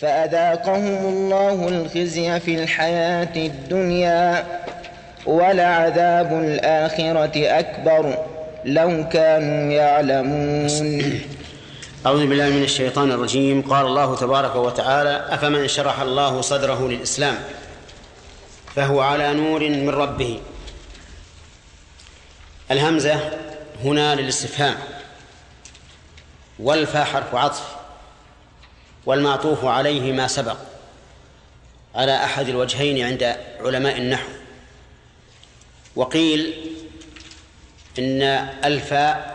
فأذاقهم الله الخزي في الحياة الدنيا ولعذاب الآخرة أكبر لو كانوا يعلمون. أعوذ بالله من الشيطان الرجيم. قال الله تبارك وتعالى أفمن شرح الله صدره للإسلام فهو على نور من ربه. الهمزة هنا للاستفهام والفا حرف عطف. والمعطوف عليه ما سبق على أحد الوجهين عند علماء النحو. وقيل إن الفاء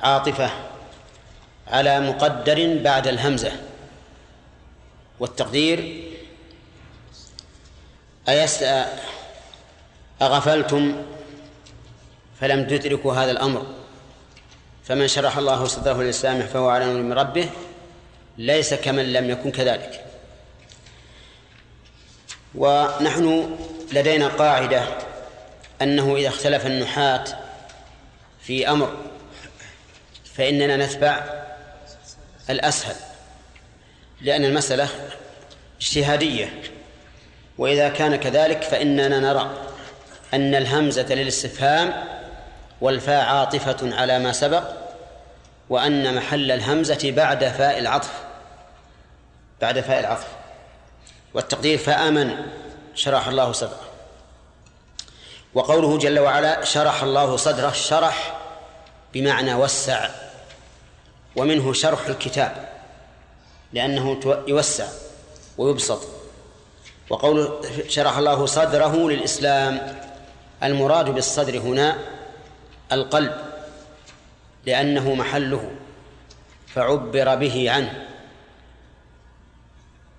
عاطفة على مقدر بعد الهمزة. والتقدير أيس أغفلتم فلم تدركوا هذا الأمر. فمن شرح الله صدره للإسلام فهو على من ربه ليس كمن لم يكن كذلك. ونحن لدينا قاعدة أنه إذا اختلف النحاة في أمر فإننا نتبع الأسهل لأن المسألة اجتهادية وإذا كان كذلك فإننا نرى أن الهمزة للاستفهام والفاء عاطفة على ما سبق وأن محل الهمزة بعد فاء العطف. بعد فاء العطف والتقدير فآمن شرح الله صدره. وقوله جل وعلا شرح الله صدره شرح بمعنى وسع ومنه شرح الكتاب لأنه يوسع ويبسط. وقوله شرح الله صدره للإسلام المراد بالصدر هنا القلب لأنه محله فعبر به عنه.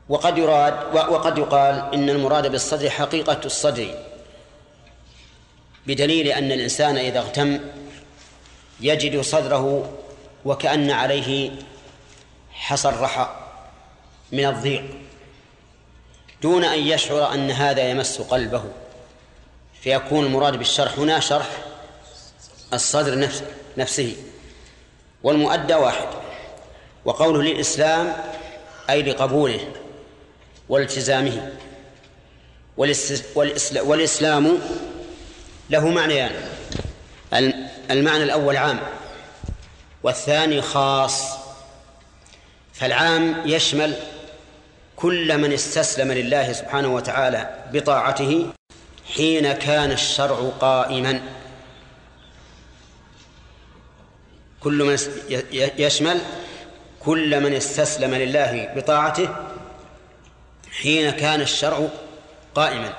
وقد يراد وقد يقال إن المراد بالصدر حقيقة الصدر بدليل أن الإنسان إذا اغتم يجد صدره وكأن عليه حصى الرحى من الضيق دون أن يشعر أن هذا يمس قلبه فيكون المراد بالشرح هنا شرح الصدر نفسه, نفسه والمؤدى واحد وقوله للإسلام أي لقبوله. والتزامه والإسلام له معنيان. المعنى الأول عام والثاني خاص. فالعام يشمل كل من استسلم لله سبحانه وتعالى بطاعته حين كان الشرع قائما. كل من يشمل كل من استسلم لله بطاعته حين كان الشرع قائما.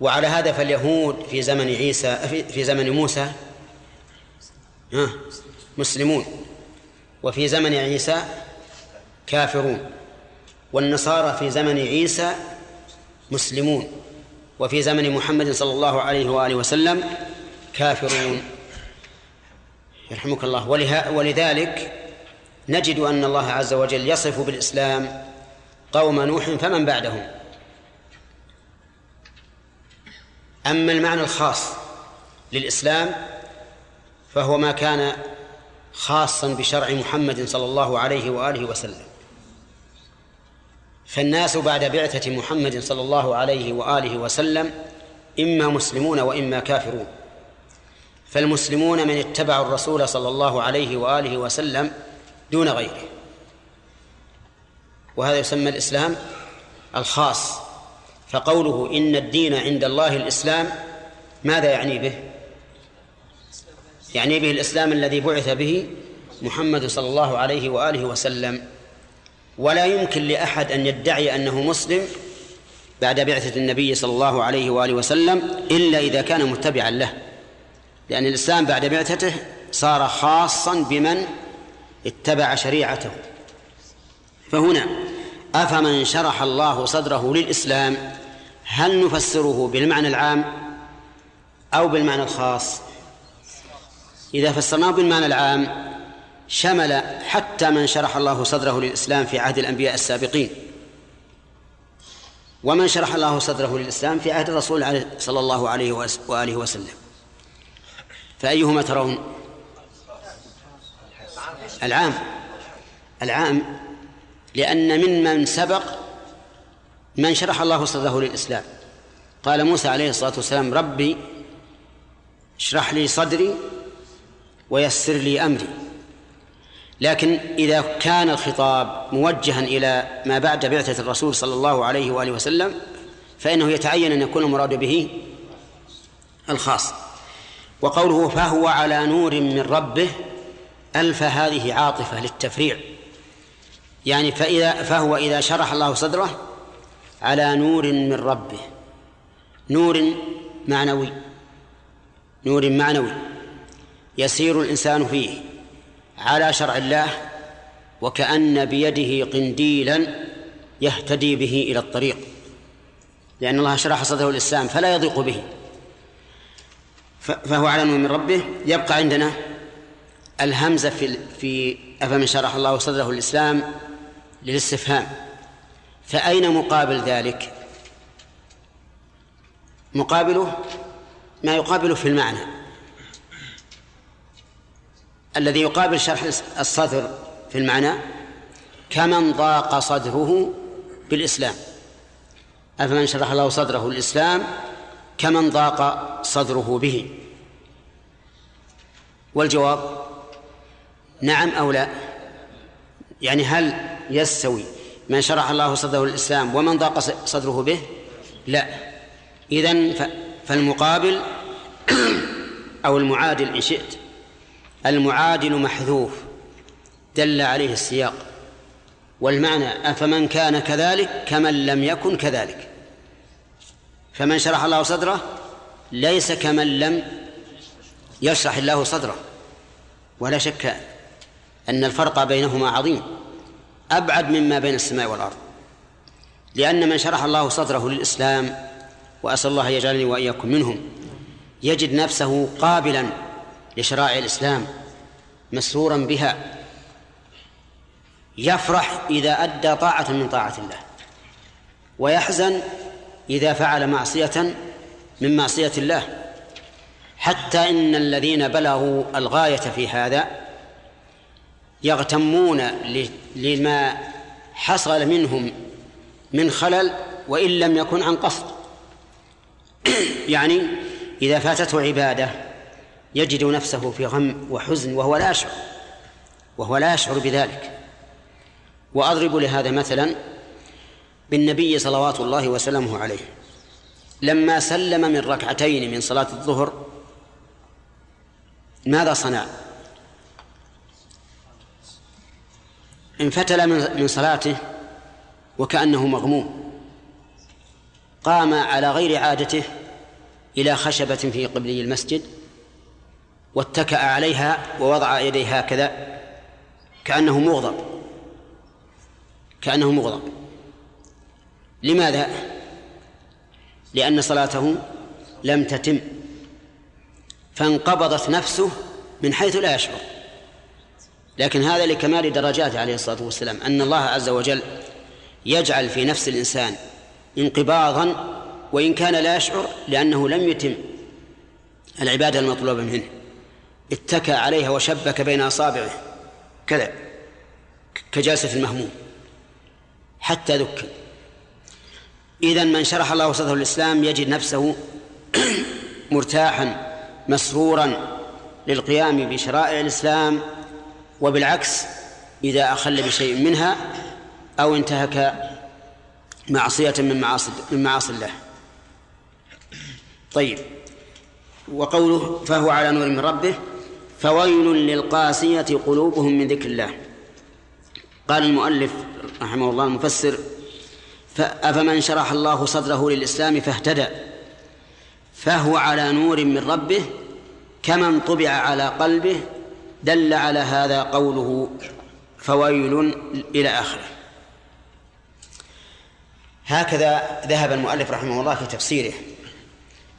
وعلى هذا فاليهود في زمن عيسى في زمن موسى مسلمون. وفي زمن عيسى كافرون. والنصارى في زمن عيسى مسلمون. وفي زمن محمد صلى الله عليه وآله وسلم كافرون. يرحمك الله. ولذلك نجد أن الله عز وجل يصف بالإسلام قوم نوح فمن بعدهم؟ أما المعنى الخاص للإسلام فهو ما كان خاصا بشرع محمد صلى الله عليه وآله وسلم. فالناس بعد بعثة محمد صلى الله عليه وآله وسلم إما مسلمون وإما كافرون. فالمسلمون من اتبعوا الرسول صلى الله عليه وآله وسلم دون غيره. وهذا يسمى الإسلام الخاص. فقوله إن الدين عند الله الإسلام ماذا يعني به؟ يعني به الإسلام الذي بعث به محمد صلى الله عليه وآله وسلم. ولا يمكن لأحد أن يدعي أنه مسلم بعد بعثة النبي صلى الله عليه وآله وسلم إلا إذا كان متبعا له. لأن الإسلام بعد بعثته صار خاصا بمن اتبع شريعته. فهنا أفمن شرح الله صدره للإسلام؟ هل نفسره بالمعنى العام أو بالمعنى الخاص؟ إذا فسرناه بالمعنى العام شمل حتى من شرح الله صدره للإسلام في عهد الأنبياء السابقين. ومن شرح الله صدره للإسلام في عهد الرسول صلى الله عليه وآله وسلم. فأيهما ترون؟ العام. العام لأن ممن سبق من شرح الله صدره للإسلام. قال موسى عليه الصلاة والسلام ربي اشرح لي صدري ويسر لي أمري. لكن إذا كان الخطاب موجها إلى ما بعد بعثة الرسول صلى الله عليه وآله وسلم فإنه يتعين أن يكون المراد به الخاص. وقوله فهو على نور من ربه ألف هذه عاطفة للتفريع. يعني فإذا فهو إذا شرح الله صدره على نور من ربه. نور معنوي. نور معنوي. يسير الإنسان فيه على شرع الله وكأن بيده قنديلا يهتدي به إلى الطريق. لأن الله شرح صدره الإسلام فلا يضيق به. فهو على نور من ربه. يبقى عندنا الهمزة في في أفمن شرح الله صدره الإسلام للاستفهام. فأين مقابل ذلك؟ مقابله ما يقابله في المعنى. الذي يقابل شرح الصدر في المعنى كمن ضاق صدره بالإسلام. أفمن شرح الله صدره الإسلام كمن ضاق صدره به. والجواب نعم أو لا؟ يعني هل يستوي. من شرح الله صدره الإسلام ومن ضاق صدره به؟ لا. إذن فالمقابل أو المعادل إن شئت المعادل محذوف دل عليه السياق. والمعنى أفمن كان كذلك كمن لم يكن كذلك. فمن شرح الله صدره ليس كمن لم يشرح الله صدره. ولا شك أن الفرق بينهما عظيم. أبعد مما بين السماء والأرض لأن من شرح الله صدره للإسلام وأسأل الله يجعلني وإياكم منهم يجد نفسه قابلا لشرائع الإسلام مسرورا بها يفرح إذا أدى طاعة من طاعة الله ويحزن إذا فعل معصية من معصية الله حتى إن الذين بلغوا الغاية في هذا يغتمون لما حصل منهم من خلل وإن لم يكن عن قصد. يعني إذا فاتته عبادة يجد نفسه في غم وحزن وهو لا يشعر وهو لا يشعر بذلك. وأضرب لهذا مثلا بالنبي صلوات الله وسلامه عليه. لما سلم من ركعتين من صلاة الظهر ماذا صنع؟ انفتل من صلاته وكأنه مغموم. قام على غير عادته إلى خشبة في قبلي المسجد واتكأ عليها ووضع يديه هكذا كأنه مغضب كأنه مغضب. لماذا؟ لأن صلاته لم تتم فانقبضت نفسه من حيث لا يشعر. لكن هذا لكمال درجاته عليه الصلاة والسلام أن الله عز وجل يجعل في نفس الإنسان انقباضا وإن كان لا يشعر لأنه لم يتم العبادة المطلوبة منه. اتكى عليها وشبك بين أصابعه. كذا كجلسة المهموم. حتى ذكر. إذا من شرح الله صدره الإسلام يجد نفسه مرتاحا مسرورا للقيام بشرائع الإسلام وبالعكس إذا أخل بشيء منها أو انتهك معصية من معاصي من معاصي الله. طيب. وقوله فهو على نور من ربه فويل للقاسية قلوبهم من ذكر الله. قال المؤلف رحمه الله المفسر أفمن شرح الله صدره للإسلام فاهتدى. فهو على نور من ربه كمن طبع على قلبه دل على هذا قوله فويل إلى آخره. هكذا ذهب المؤلف رحمه الله في تفسيره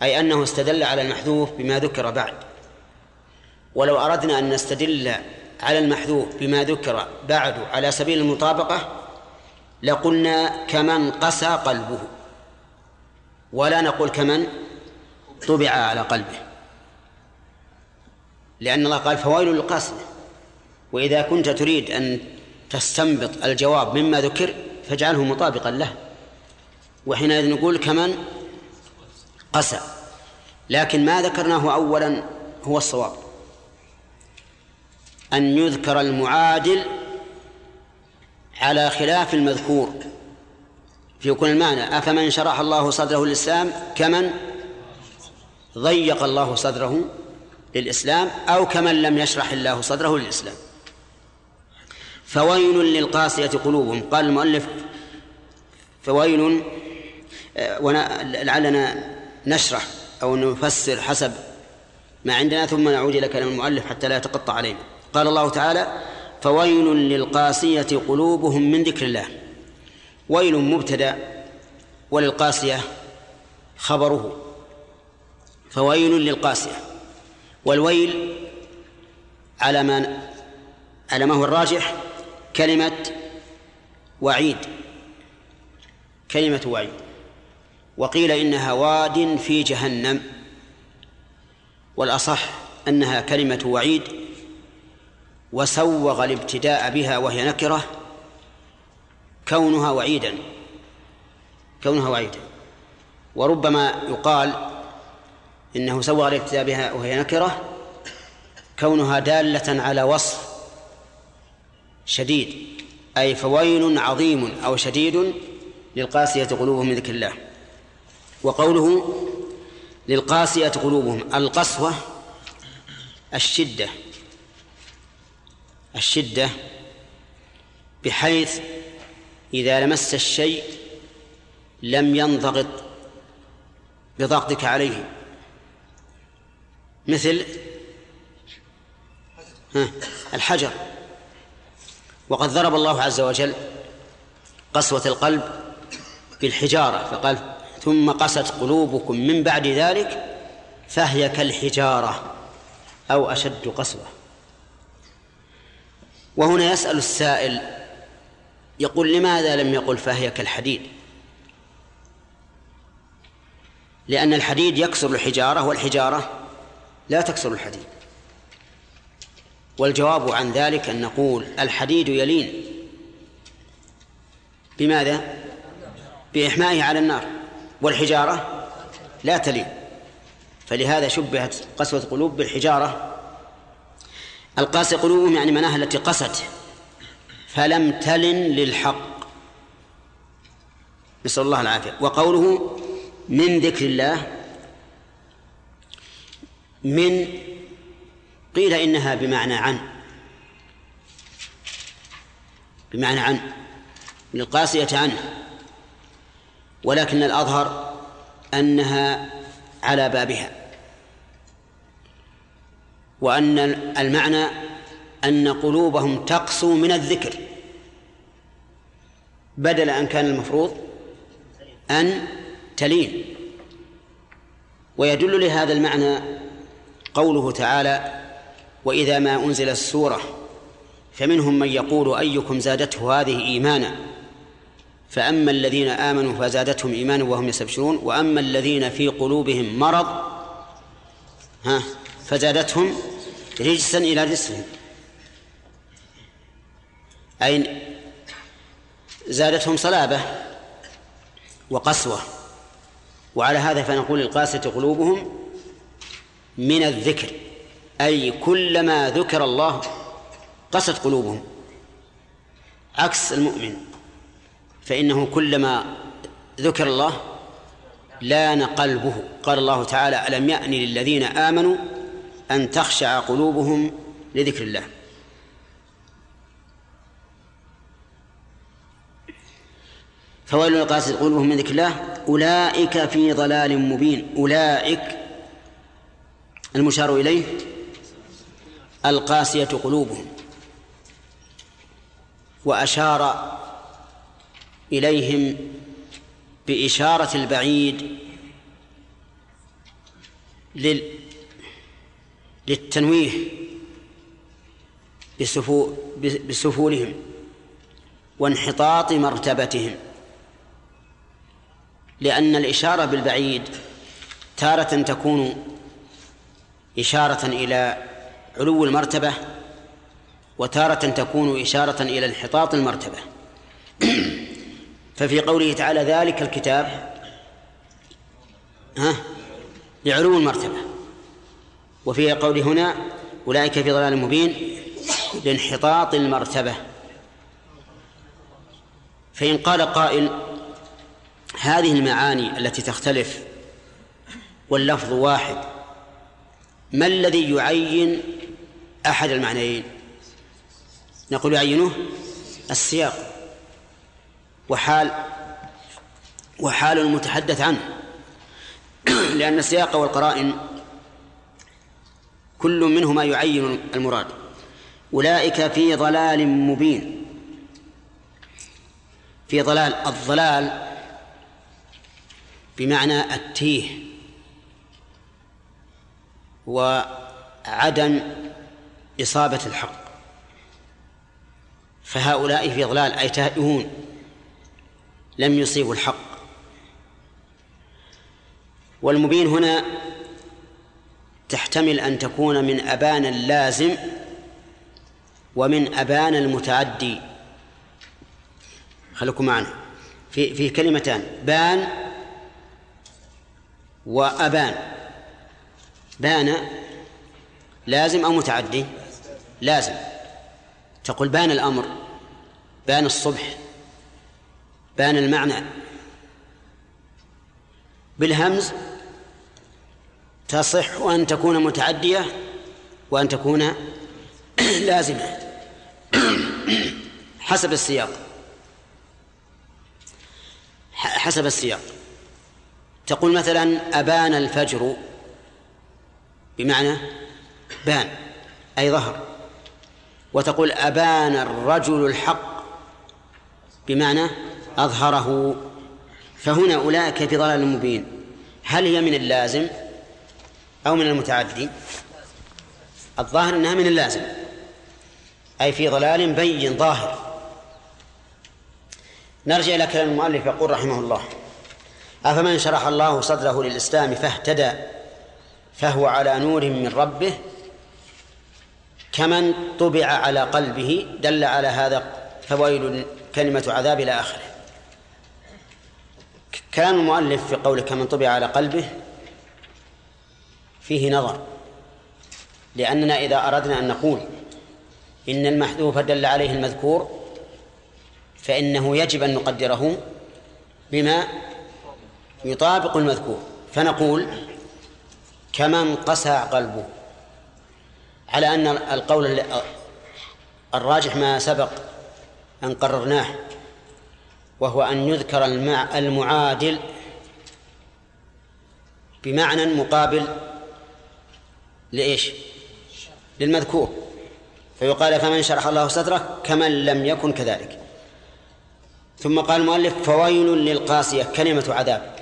أي أنه استدل على المحذوف بما ذكر بعد. ولو أردنا أن نستدل على المحذوف بما ذكر بعد على سبيل المطابقة لقلنا كمن قسى قلبه ولا نقول كمن طبع على قلبه. لأن الله قال فويل للقاسية وإذا كنت تريد أن تستنبط الجواب مما ذكر فاجعله مطابقا له. وحينئذ نقول كمن؟ قسى. لكن ما ذكرناه أولا هو الصواب. أن يذكر المعادل على خلاف المذكور. في كل المعنى أفمن شرح الله صدره للإسلام؟ كمن؟ ضيق الله صدره. للإسلام أو كمن لم يشرح الله صدره للإسلام. فويل للقاسية قلوبهم. قال المؤلف فويل آه، ولعلنا نشرح أو نفسر حسب ما عندنا ثم نعود إلى كلام المؤلف حتى لا يتقطع علينا. قال الله تعالى فويل للقاسية قلوبهم من ذكر الله. ويل مبتدأ وللقاسية خبره. فويل للقاسية. والويل على ما على ما هو الراجح كلمة وعيد. كلمة وعيد. وقيل إنها واد في جهنم. والأصح أنها كلمة وعيد وسوغ الابتداء بها وهي نكرة كونها وعيدا. كونها وعيدا. وربما يقال إنه سوغ الابتداء بها وهي نكرة كونها دالة على وصف شديد أي فويل عظيم أو شديد للقاسية قلوبهم من ذكر الله. وقوله للقاسية قلوبهم القسوة الشدة الشدة بحيث إذا لمست الشيء لم ينضغط بضغطك عليه. مثل؟ الحجر. وقد ضرب الله عز وجل قسوة القلب بالحجارة فقال ثم قست قلوبكم من بعد ذلك فهي كالحجارة أو أشد قسوة. وهنا يسأل السائل يقول لماذا لم يقل فهي كالحديد؟ لأن الحديد يكسر الحجارة والحجارة لا تكسر الحديد. والجواب عن ذلك أن نقول الحديد يلين. بماذا؟ بإحمائه على النار. والحجارة لا تلين. فلهذا شبهت قسوة قلوب بالحجارة. القاسي قلوبهم يعني مناها التي قست. فلم تلن للحق. نسأل الله العافية. وقوله من ذكر الله من قيل إنها بمعنى عن. بمعنى عن. للقاسية عنه. ولكن الأظهر أنها على بابها. وأن المعنى أن قلوبهم تقسو من الذكر. بدل أن كان المفروض أن تلين. ويدل لهذا المعنى قوله تعالى وإذا ما أنزلت السورة فمنهم من يقول أيكم زادته هذه إيمانا؟ فأما الذين آمنوا فزادتهم إيمانا وهم يستبشرون وأما الذين في قلوبهم مرض ها فزادتهم رجسا إلى رجسهم. أي زادتهم صلابة وقسوة. وعلى هذا فنقول القاسية قلوبهم من الذكر. أي كلما ذكر الله قست قلوبهم. عكس المؤمن فإنه كلما ذكر الله لأن قلبه. قال الله تعالى ألم يأن للذين آمنوا أن تخشع قلوبهم لذكر الله؟ فويل للقاسية قلوبهم من ذكر الله. أولئك في ضلال مبين. أولئك المشار إليه القاسية قلوبهم وأشار إليهم بإشارة البعيد لل للتنويه بسفو بسفولهم وانحطاط مرتبتهم لأن الإشارة بالبعيد تارة تكون إشارة إلى علو المرتبة وتارة تكون إشارة إلى انحطاط المرتبة. ففي قوله تعالى ذلك الكتاب ها لعلو المرتبة. وفي قوله هنا أولئك في ضلال مبين لانحطاط المرتبة. فإن قال قائل هذه المعاني التي تختلف واللفظ واحد ما الذي يعين أحد المعنيين؟ نقول يعينه السياق وحال وحال المتحدث عنه. لأن السياق والقرائن كل منهما يعين المراد. أولئك في ضلال مبين. في ضلال الضلال بمعنى التيه. وعدم إصابة الحق. فهؤلاء في ضلال أي تائهون لم يصيبوا الحق. والمبين هنا تحتمل أن تكون من أبان اللازم ومن أبان المتعدي. خليكم معنا. في في كلمتان بان وأبان. بان لازم أو متعدي؟ لازم. تقول بان الأمر بان الصبح بان المعنى. بالهمز تصح أن تكون متعدية وأن تكون لازمة. حسب السياق. حسب السياق. تقول مثلا أبان الفجر بمعنى بان أي ظهر. وتقول أبان الرجل الحق بمعنى أظهره. فهنا أولئك في ضلال مبين. هل هي من اللازم أو من المتعدي؟ الظاهر أنها من اللازم أي في ضلال بين ظاهر. نرجع إلى كلام المؤلف يقول رحمه الله أفمن شرح الله صدره للإسلام فاهتدى. فهو على نور من ربه كمن طبع على قلبه دل على هذا فويل كلمة عذاب إلى آخره. كلام المؤلف في قوله كمن طبع على قلبه فيه نظر لأننا إذا أردنا أن نقول إن المحذوف دل عليه المذكور فإنه يجب أن نقدره بما يطابق المذكور فنقول كمن قسى قلبه. على أن القول الراجح ما سبق أن قررناه وهو أن يذكر المعادل بمعنى مقابل لإيش؟ للمذكور. فيقال فمن شرح الله صدره كمن لم يكن كذلك. ثم قال المؤلف فويل للقاسية كلمة عذاب.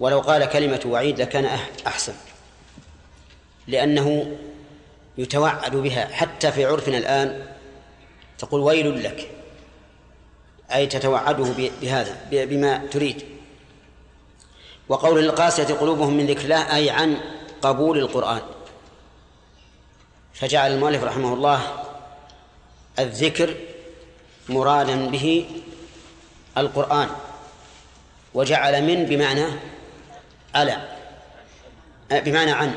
ولو قال كلمة وعيد لكان أحسن. لأنه يتوعد بها حتى في عرفنا الآن تقول ويل لك. أي تتوعده بهذا بما تريد. وقول القاسية قلوبهم من ذكر الله أي عن قبول القرآن. فجعل المؤلف رحمه الله الذكر مرادا به القرآن. وجعل من بمعنى على بمعنى عن.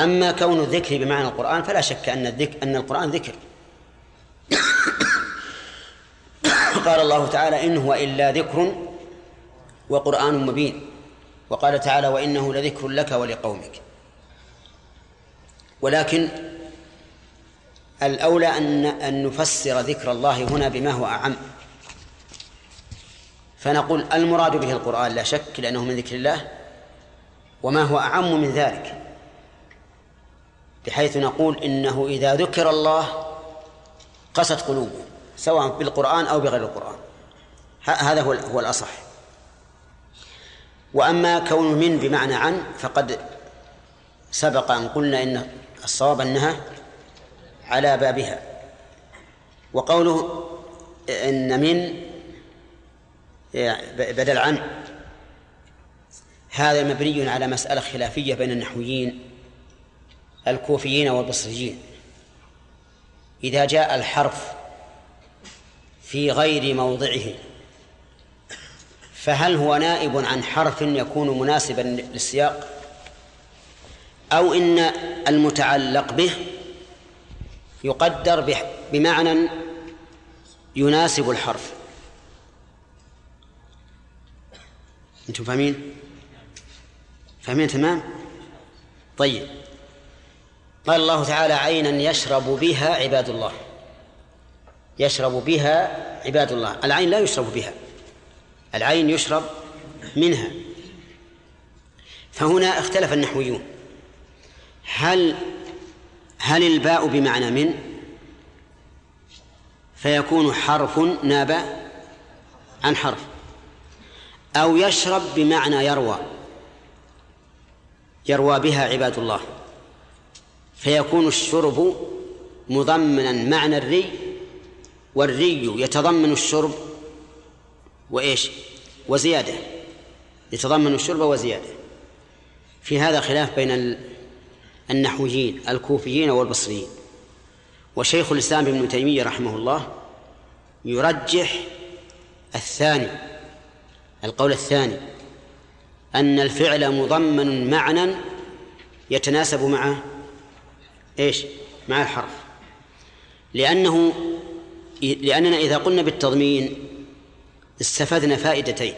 أما كون الذكر بمعنى القرآن فلا شك أن الذكر أن القرآن ذكر. قال الله تعالى إن هو إلا ذكر وقرآن مبين. وقال تعالى وإنه لذكر لك ولقومك. ولكن الأولى أن أن نفسر ذكر الله هنا بما هو أعم. فنقول المراد به القرآن لا شك لأنه من ذكر الله وما هو أعم من ذلك بحيث نقول إنه إذا ذكر الله قست قلوبهم سواء بالقرآن أو بغير القرآن. هذا هو هو الأصح. وأما كون من بمعنى عن فقد سبق أن قلنا إن الصواب أنها على بابها. وقوله إن من بدل عن. هذا مبني على مسألة خلافية بين النحويين الكوفيين والبصريين. إذا جاء الحرف في غير موضعه فهل هو نائب عن حرف يكون مناسبا للسياق؟ أو إن المتعلق به يقدر بمعنى يناسب الحرف. أنتم فاهمين؟ فاهمين تمام؟ طيب. قال الله تعالى عينا يشرب بها عباد الله. يشرب بها عباد الله. العين لا يشرب بها. العين يشرب منها. فهنا اختلف النحويون. هل هل الباء بمعنى من؟ فيكون حرف ناب عن حرف. أو يشرب بمعنى يروى. يروى بها عباد الله. فيكون الشرب مضمنا معنى الري والري يتضمن الشرب وإيش؟ وزيادة. يتضمن الشرب وزيادة. في هذا خلاف بين النحويين الكوفيين والبصريين. وشيخ الإسلام ابن تيمية رحمه الله يرجح الثاني القول الثاني أن الفعل مضمن معنى يتناسب مع إيش؟ مع الحرف. لأنه لأننا إذا قلنا بالتضمين استفدنا فائدتين.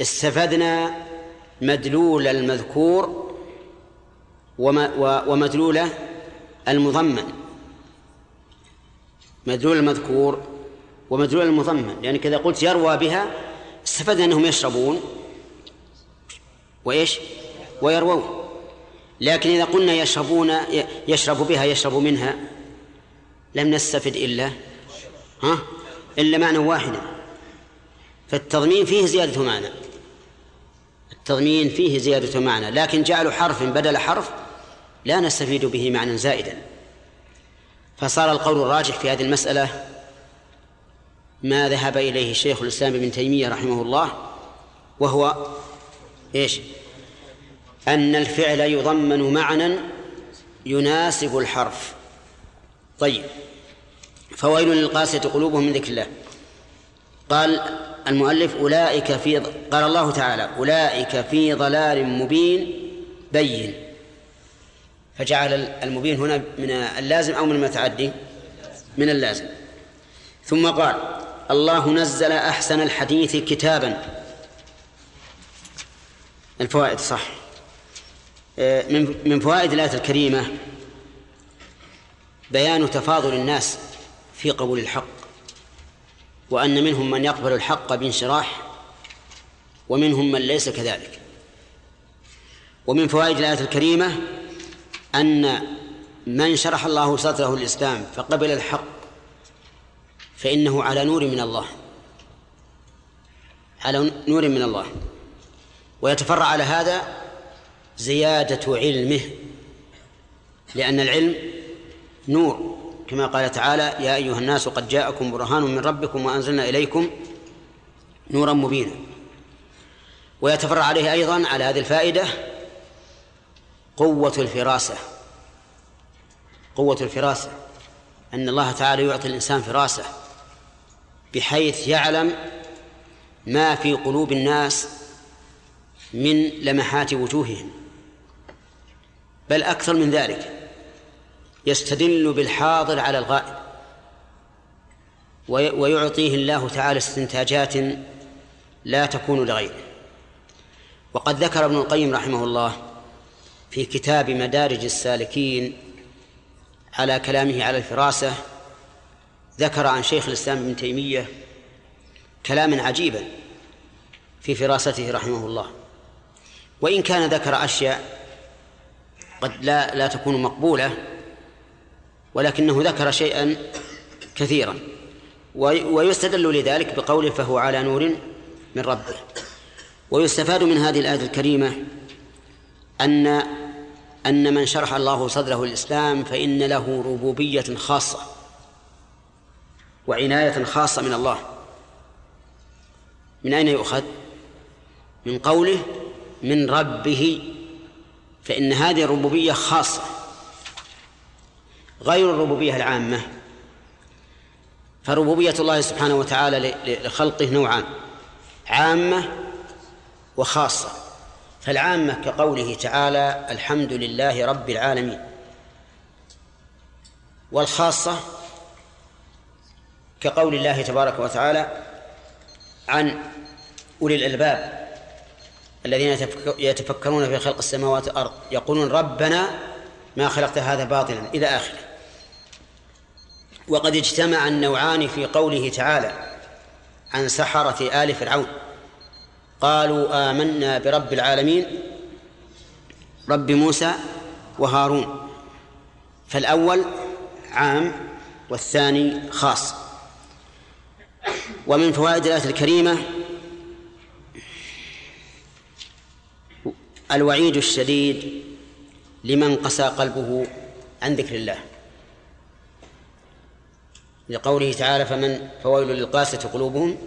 استفدنا مدلول المذكور ومدلول المضمن. مدلول المذكور ومدلول المضمن. لأنك إذا قلت يروى بها استفدنا أنهم يشربون وإيش؟ ويروون. لكن إذا قلنا يشربون يشرب بها يشرب منها لم نستفد إلا ها؟ إلا معنى واحدا. فالتضمين فيه زيادة معنى. التضمين فيه زيادة معنى. لكن جعلوا حرف بدل حرف لا نستفيد به معنى زائدا. فصار القول الراجح في هذه المسألة ما ذهب إليه شيخ الإسلام ابن تيمية رحمه الله وهو إيش؟ أن الفعل يضمن معنى يناسب الحرف. طيب فويل للقاسية قلوبهم من ذكر الله. قال المؤلف أولئك في قال الله تعالى أولئك في ضلال مبين بين. فجعل المبين هنا من اللازم أو من المتعدي؟ من اللازم. ثم قال الله نزل أحسن الحديث كتابا. الفوائد صح. من من فوائد الآية الكريمة بيان تفاضل الناس في قبول الحق وأن منهم من يقبل الحق بانشراح ومنهم من ليس كذلك. ومن فوائد الآية الكريمة أن من شرح الله صدره الإسلام فقبل الحق فإنه على نور من الله. على نور من الله. ويتفرع على هذا زيادة علمه. لأن العلم نور. كما قال تعالى يا أيها الناس قد جاءكم برهان من ربكم وأنزلنا إليكم نورا مبينا. ويتفرع عليه أيضا على هذه الفائدة قوة الفراسة. قوة الفراسة. أن الله تعالى يعطي الإنسان فراسة. بحيث يعلم ما في قلوب الناس من لمحات وجوههم. بل أكثر من ذلك يستدل بالحاضر على الغائب ويعطيه الله تعالى استنتاجات لا تكون لغيره. وقد ذكر ابن القيم رحمه الله في كتاب مدارج السالكين على كلامه على الفراسة ذكر عن شيخ الإسلام ابن تيمية كلاما عجيبا في فراسته رحمه الله. وإن كان ذكر أشياء قد لا لا تكون مقبولة ولكنه ذكر شيئا كثيرا. ويستدل لذلك بقوله فهو على نور من ربه. ويستفاد من هذه الآية الكريمة أن أن من شرح الله صدره الإسلام فإن له ربوبية خاصة. وعناية خاصة من الله. من أين يؤخذ؟ من قوله من ربه فإن هذه الربوبية خاصة. غير الربوبية العامة فربوبية الله سبحانه وتعالى لخلقه نوعان عامة وخاصة. فالعامة كقوله تعالى الحمد لله رب العالمين. والخاصة كقول الله تبارك وتعالى عن أولي الألباب الذين يتفكرون في خلق السماوات والأرض يقولون ربنا ما خلقت هذا باطلا إلى آخره. وقد اجتمع النوعان في قوله تعالى عن سحرة آل فرعون قالوا آمنا برب العالمين رب موسى وهارون. فالأول عام والثاني خاص. ومن فوائد الآية الكريمة الوعيد الشديد لمن قسى قلبه عن ذكر الله. لقوله تعالى فمن فويل للقاسة قلوبهم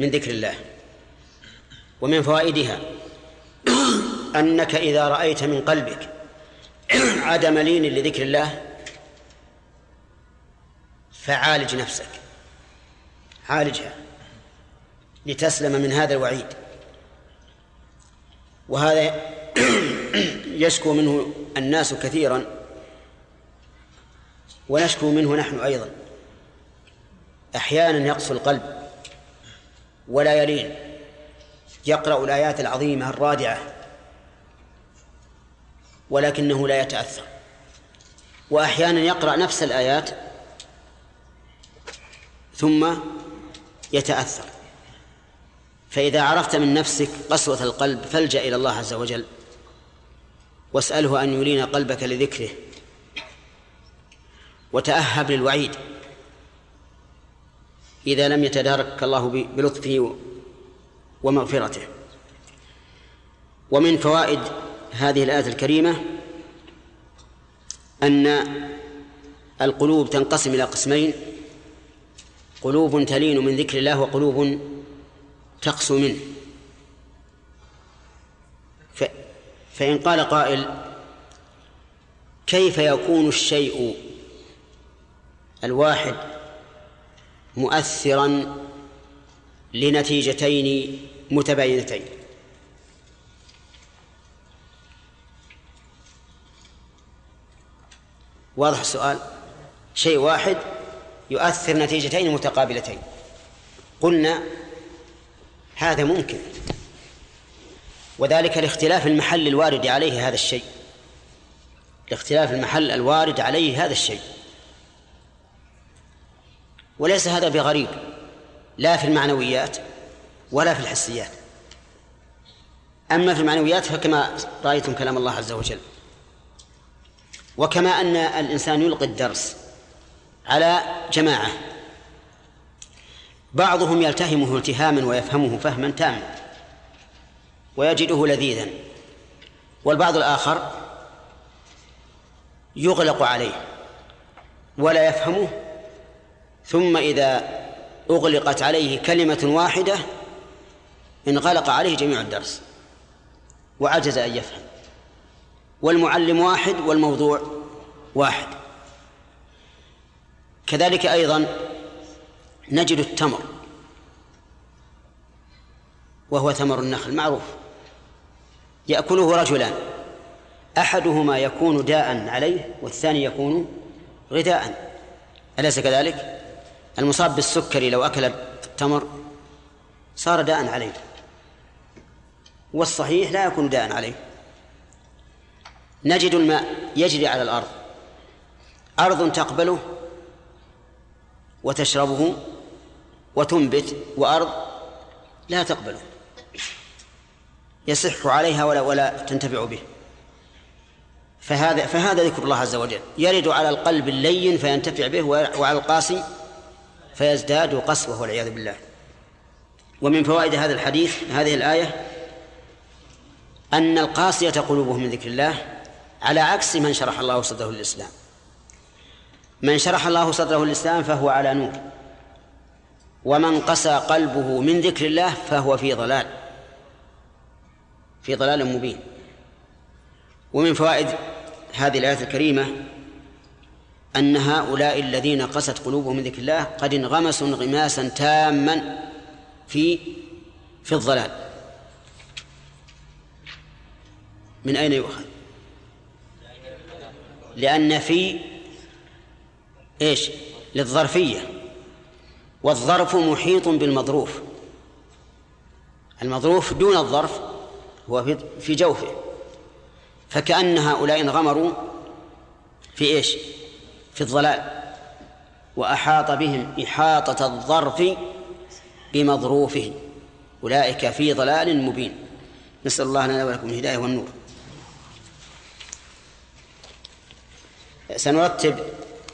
من ذكر الله ومن فوائدها أنك إذا رأيت من قلبك عدم لين لذكر الله فعالج نفسك. عالجها لتسلم من هذا الوعيد. وهذا يشكو منه الناس كثيرا ونشكو منه نحن أيضا. أحيانا يقسو القلب ولا يلين يقرأ الآيات العظيمة الرادعة ولكنه لا يتأثر. وأحيانا يقرأ نفس الآيات ثم يتأثر. فإذا عرفت من نفسك قسوة القلب فالجأ إلى الله عز وجل. واسأله أن يلين قلبك لذكره. وتأهب للوعيد. إذا لم يتدارك الله بلطفه ومغفرته. ومن فوائد هذه الآية الكريمة أن القلوب تنقسم إلى قسمين. قلوب تلين من ذكر الله وقلوب تقسو منه. ف فإن قال قائل كيف يكون الشيء الواحد مؤثرا لنتيجتين متباينتين؟ واضح السؤال؟ شيء واحد يؤثر نتيجتين متقابلتين. قلنا هذا ممكن. وذلك لاختلاف المحل الوارد عليه هذا الشيء. لاختلاف المحل الوارد عليه هذا الشيء. وليس هذا بغريب. لا في المعنويات ولا في الحسيات. أما في المعنويات فكما رأيتم كلام الله عز وجل. وكما أن الإنسان يلقي الدرس. على جماعة. بعضهم يلتهمه التهاما ويفهمه فهما تاما ويجده لذيذا. والبعض الآخر يغلق عليه ولا يفهمه ثم إذا أغلقت عليه كلمة واحدة انغلق عليه جميع الدرس وعجز أن يفهم. والمعلم واحد والموضوع واحد. كذلك أيضا نجد التمر وهو ثمر النخل معروف. يأكله رجلان أحدهما يكون داء عليه والثاني يكون غذاء. أليس كذلك؟ المصاب بالسكري لو أكل التمر صار داء عليه والصحيح لا يكون داء عليه. نجد الماء يجري على الأرض أرض تقبله وتشربه وتنبت وأرض لا تقبله. يصح عليها ولا ولا تنتفع به. فهذا فهذا ذكر الله عز وجل. يرد على القلب اللين فينتفع به وعلى القاسي فيزداد قسوة والعياذ بالله. ومن فوائد هذا الحديث هذه الآية أن القاسية قلوبهم من ذكر الله على عكس من شرح الله صدره للإسلام. من شرح الله صدره للإسلام فهو على نور. ومن قسى قلبه من ذكر الله فهو في ضلال. في ضلال مبين. ومن فوائد هذه الآية الكريمة أن هؤلاء الذين قست قلوبهم من ذكر الله قد انغمسوا انغماسا تاما في في الضلال. من أين يؤخذ؟ لأن في إيش؟ للظرفية. والظرف محيط بالمظروف. المظروف دون الظرف هو في جوفه. فكأن هؤلاء انغمروا في إيش؟ في الضلال وأحاط بهم إحاطة الظرف بمظروفه. أولئك في ضلال مبين. نسأل الله لنا ولكم الهداية والنور. سنرتب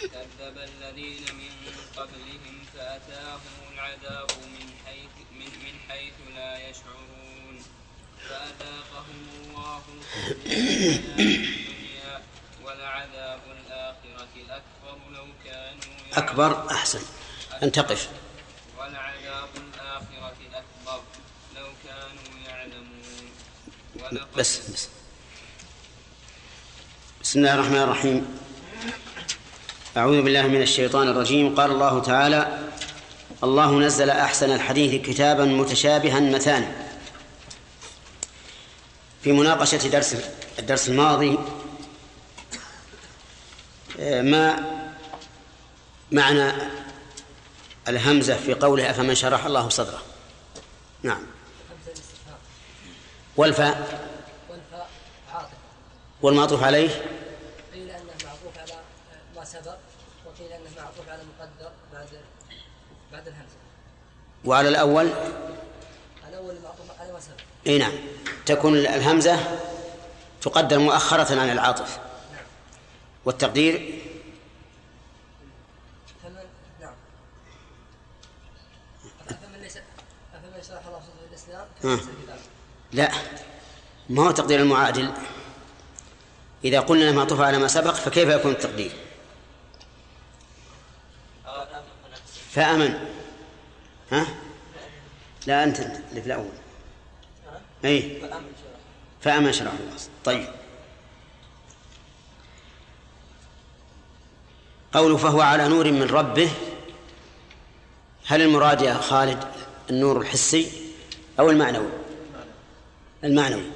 كذب الذين من قبلهم فأتاهم العذاب من حيث من, من حيث لا يشعرون. فأذاقهم الله الدنيا ولعذاب الآخرة أكبر لو كانوا أكبر أحسن. أن تقف ولعذاب الآخرة أكبر لو كانوا يعلمون بس بس. بسم الله الرحمن الرحيم. أعوذ بالله من الشيطان الرجيم. قال الله تعالى الله نزل أحسن الحديث كتابا متشابها مثاني في مناقشة درس الدرس الماضي ما معنى الهمزة في قوله أفمن شرح الله صدره نعم. والفاء. والمعطوف عليه. وعلى الأول؟ الأول على ما سبق. أي نعم. تكون الهمزة تقدر مؤخرة عن العاطف. نعم. والتقدير؟ فمن نعم. أفمن ليس أفمن شرح الله صدره الإسلام لا ما هو تقدير المعادل؟ إذا قلنا معطوف على ما سبق فكيف يكون التقدير؟ فأمن. ها؟ لا أنت اللي في الأول. أي فأمن شرع الله. طيب. قوله فهو على نور من ربه. هل المراد يا خالد النور الحسي أو المعنوي؟ المعنوي.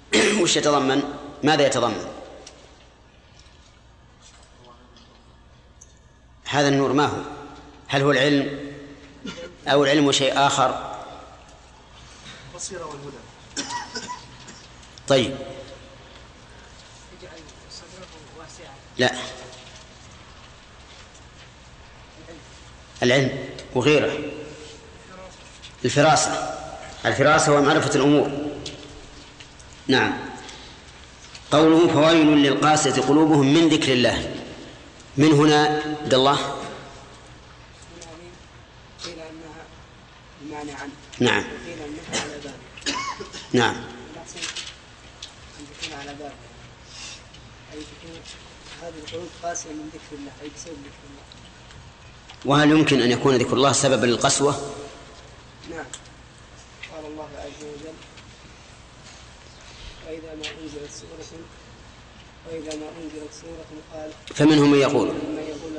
وش يتضمن؟ ماذا يتضمن؟ هذا النور ما هو؟ هل هو العلم أو العلم شيء آخر؟ البصيرة والهدى. طيب. لا. العلم وغيره. الفراسة. الفراسة ومعرفة الأمور. نعم. قوله فويل للقاسية قلوبهم من ذكر الله. من هنا عبد الله؟ نعم. نعم. هذه القلوب قاسية من ذكر الله أي بسبب ذكر الله وهل يمكن أن يكون ذكر الله سببا للقسوة؟ نعم. قال الله عز وجل وإذا ما أنزلت سورة وإذا ما أنزلت سورة قال فمنهم من يقول من يقول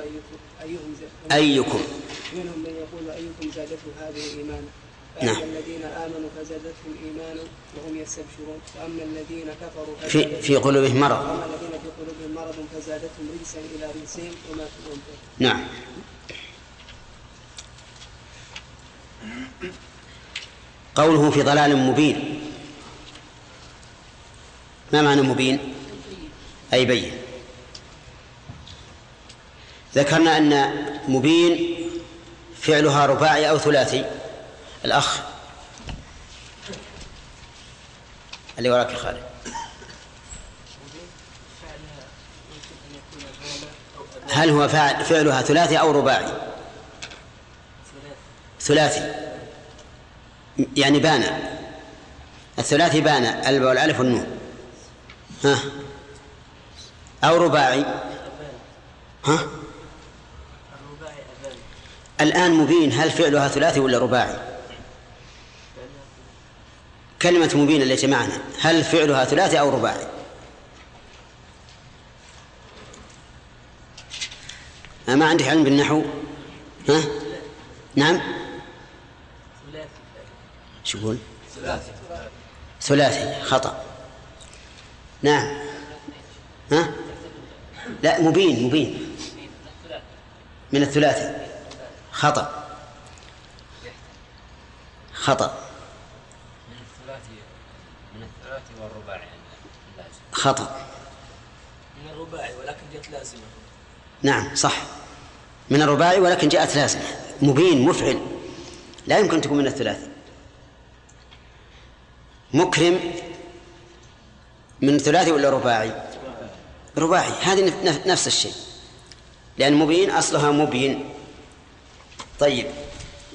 أيكم أيكم. منهم من يقول أيكم زادته هذه إيمانا. نعم. الذين آمنوا فزادتهم إيمانا وهم يستبشرون. وأما الذين كفروا في في قلوبهم مرض. وأما الذين في قلوبهم مرض فزادتهم رجسا إلى رجسهم وما في نعم. قوله في ضلال مبين. ما معنى مبين؟ أي بين. ذكرنا أن مبين فعلها رباعي أو ثلاثي. الأخ. اللي وراك يا خالد. هل هو فعل فعلها ثلاثي أو رباعي؟ ثلاثي. يعني بان الثلاثي بان الب والألف والنون. ها؟ أو رباعي. ها؟ الآن مبين هل فعلها ثلاثي ولا رباعي؟ كلمة مبين التي معنا هل فعلها ثلاثي أو رباعي؟ ما عندك علم بالنحو. ها؟ نعم؟ شو يقول؟ ثلاثي. خطأ. نعم. ها؟ لا مبين مبين. من الثلاثي. خطأ. خطأ. من الثلاثي من الثلاثي والرباعي خطأ. من الرباعي ولكن جت لازمة. نعم صح. من الرباعي ولكن جاءت لازمة. مبين مفعل. لا يمكن تكون من الثلاثي. مكرم من ثلاثي ولا رباعي؟ رباعي. هذه نف- نفس الشيء. لأن مبين أصلها مبين. طيب.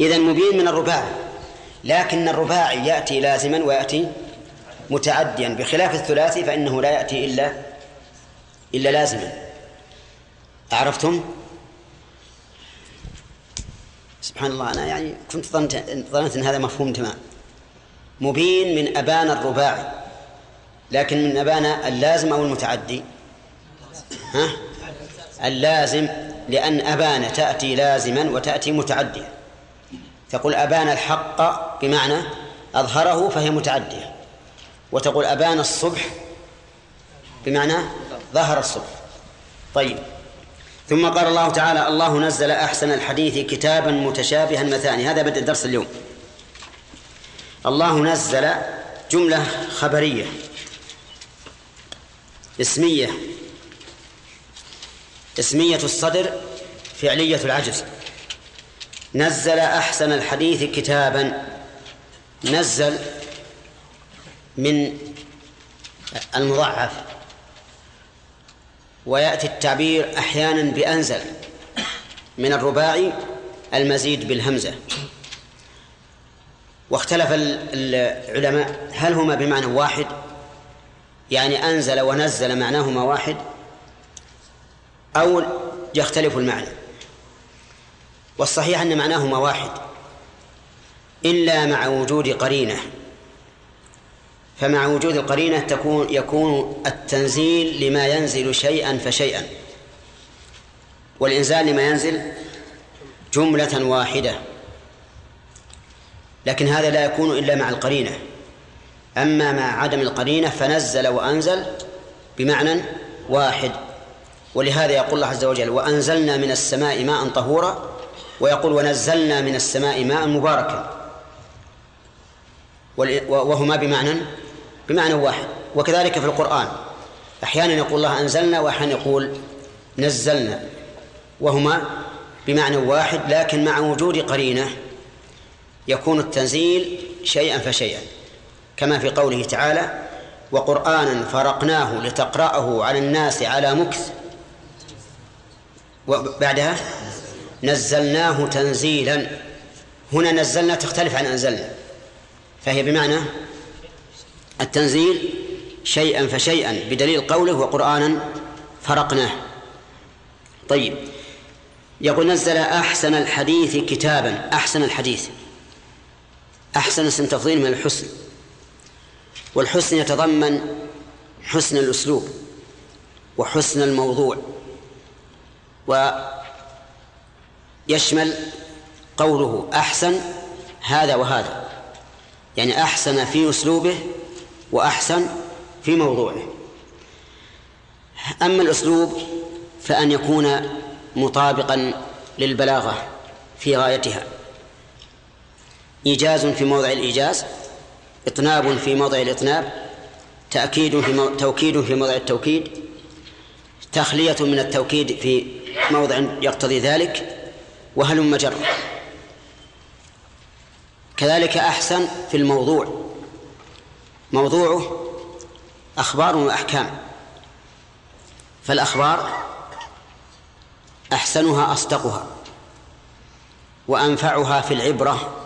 إذا مبين من الرباعي. لكن الرباعي يأتي لازما ويأتي متعديا. بخلاف الثلاثي فإنه لا يأتي إلا إلا لازما. أعرفتم؟ سبحان الله أنا يعني كنت ظننت ظننت أن هذا مفهوم تمام. مبين من أبان الرباعي. لكن من أبان اللازم أو المتعدي؟ ها؟ اللازم لأن أبان تأتي لازما وتأتي متعدية تقول أبان الحق بمعنى أظهره فهي متعدية. وتقول أبان الصبح بمعنى ظهر الصبح. طيب. ثم قال الله تعالى الله نزل أحسن الحديث كتابا متشابها مثاني هذا بدء درس اليوم. الله نزل جملة خبرية. اسمية. اسمية الصدر فعلية العجز. نزل أحسن الحديث كتابا. نزل من المضاعف ويأتي التعبير أحيانا بأنزل من الرباعي المزيد بالهمزة. واختلف العلماء هل هما بمعنى واحد يعني أنزل ونزل معناهما واحد أو يختلف المعنى. والصحيح أن معناهما واحد إلا مع وجود قرينة. فمع وجود القرينة تكون يكون التنزيل لما ينزل شيئا فشيئا. والإنزال لما ينزل جملة واحدة. لكن هذا لا يكون إلا مع القرينة. أما مع عدم القرينة فنزل وأنزل بمعنى واحد. ولهذا يقول الله عز وجل وأنزلنا من السماء ماء طهورا ويقول ونزلنا من السماء ماء مباركا. وهما بمعنى بمعنى واحد. وكذلك في القرآن. أحيانا يقول الله أنزلنا وأحيانا يقول نزلنا. وهما بمعنى واحد لكن مع وجود قرينة يكون التنزيل شيئا فشيئا. كما في قوله تعالى وقرآنا فرقناه لتقرأه على الناس على مكث. وبعدها نزلناه تنزيلا. هنا نزلنا تختلف عن أنزلنا فهي بمعنى التنزيل شيئا فشيئا بدليل قوله وقرآنا فرقناه. طيب يقول نزل أحسن الحديث كتابا. أحسن الحديث. أحسن اسم تفضيل من الحسن. والحسن يتضمن حسن الأسلوب وحسن الموضوع ويشمل قوله أحسن هذا وهذا. يعني أحسن في أسلوبه وأحسن في موضوعه. أما الأسلوب فأن يكون مطابقا للبلاغة في غايتها. إيجاز في موضع الإيجاز إطناب في موضع الإطناب تأكيد في مو... توكيد في موضع التوكيد تخلية من التوكيد في موضع يقتضي ذلك وهلم جر كذلك أحسن في الموضوع. موضوعه أخبار وأحكام. فالأخبار أحسنها أصدقها وأنفعها في العبرة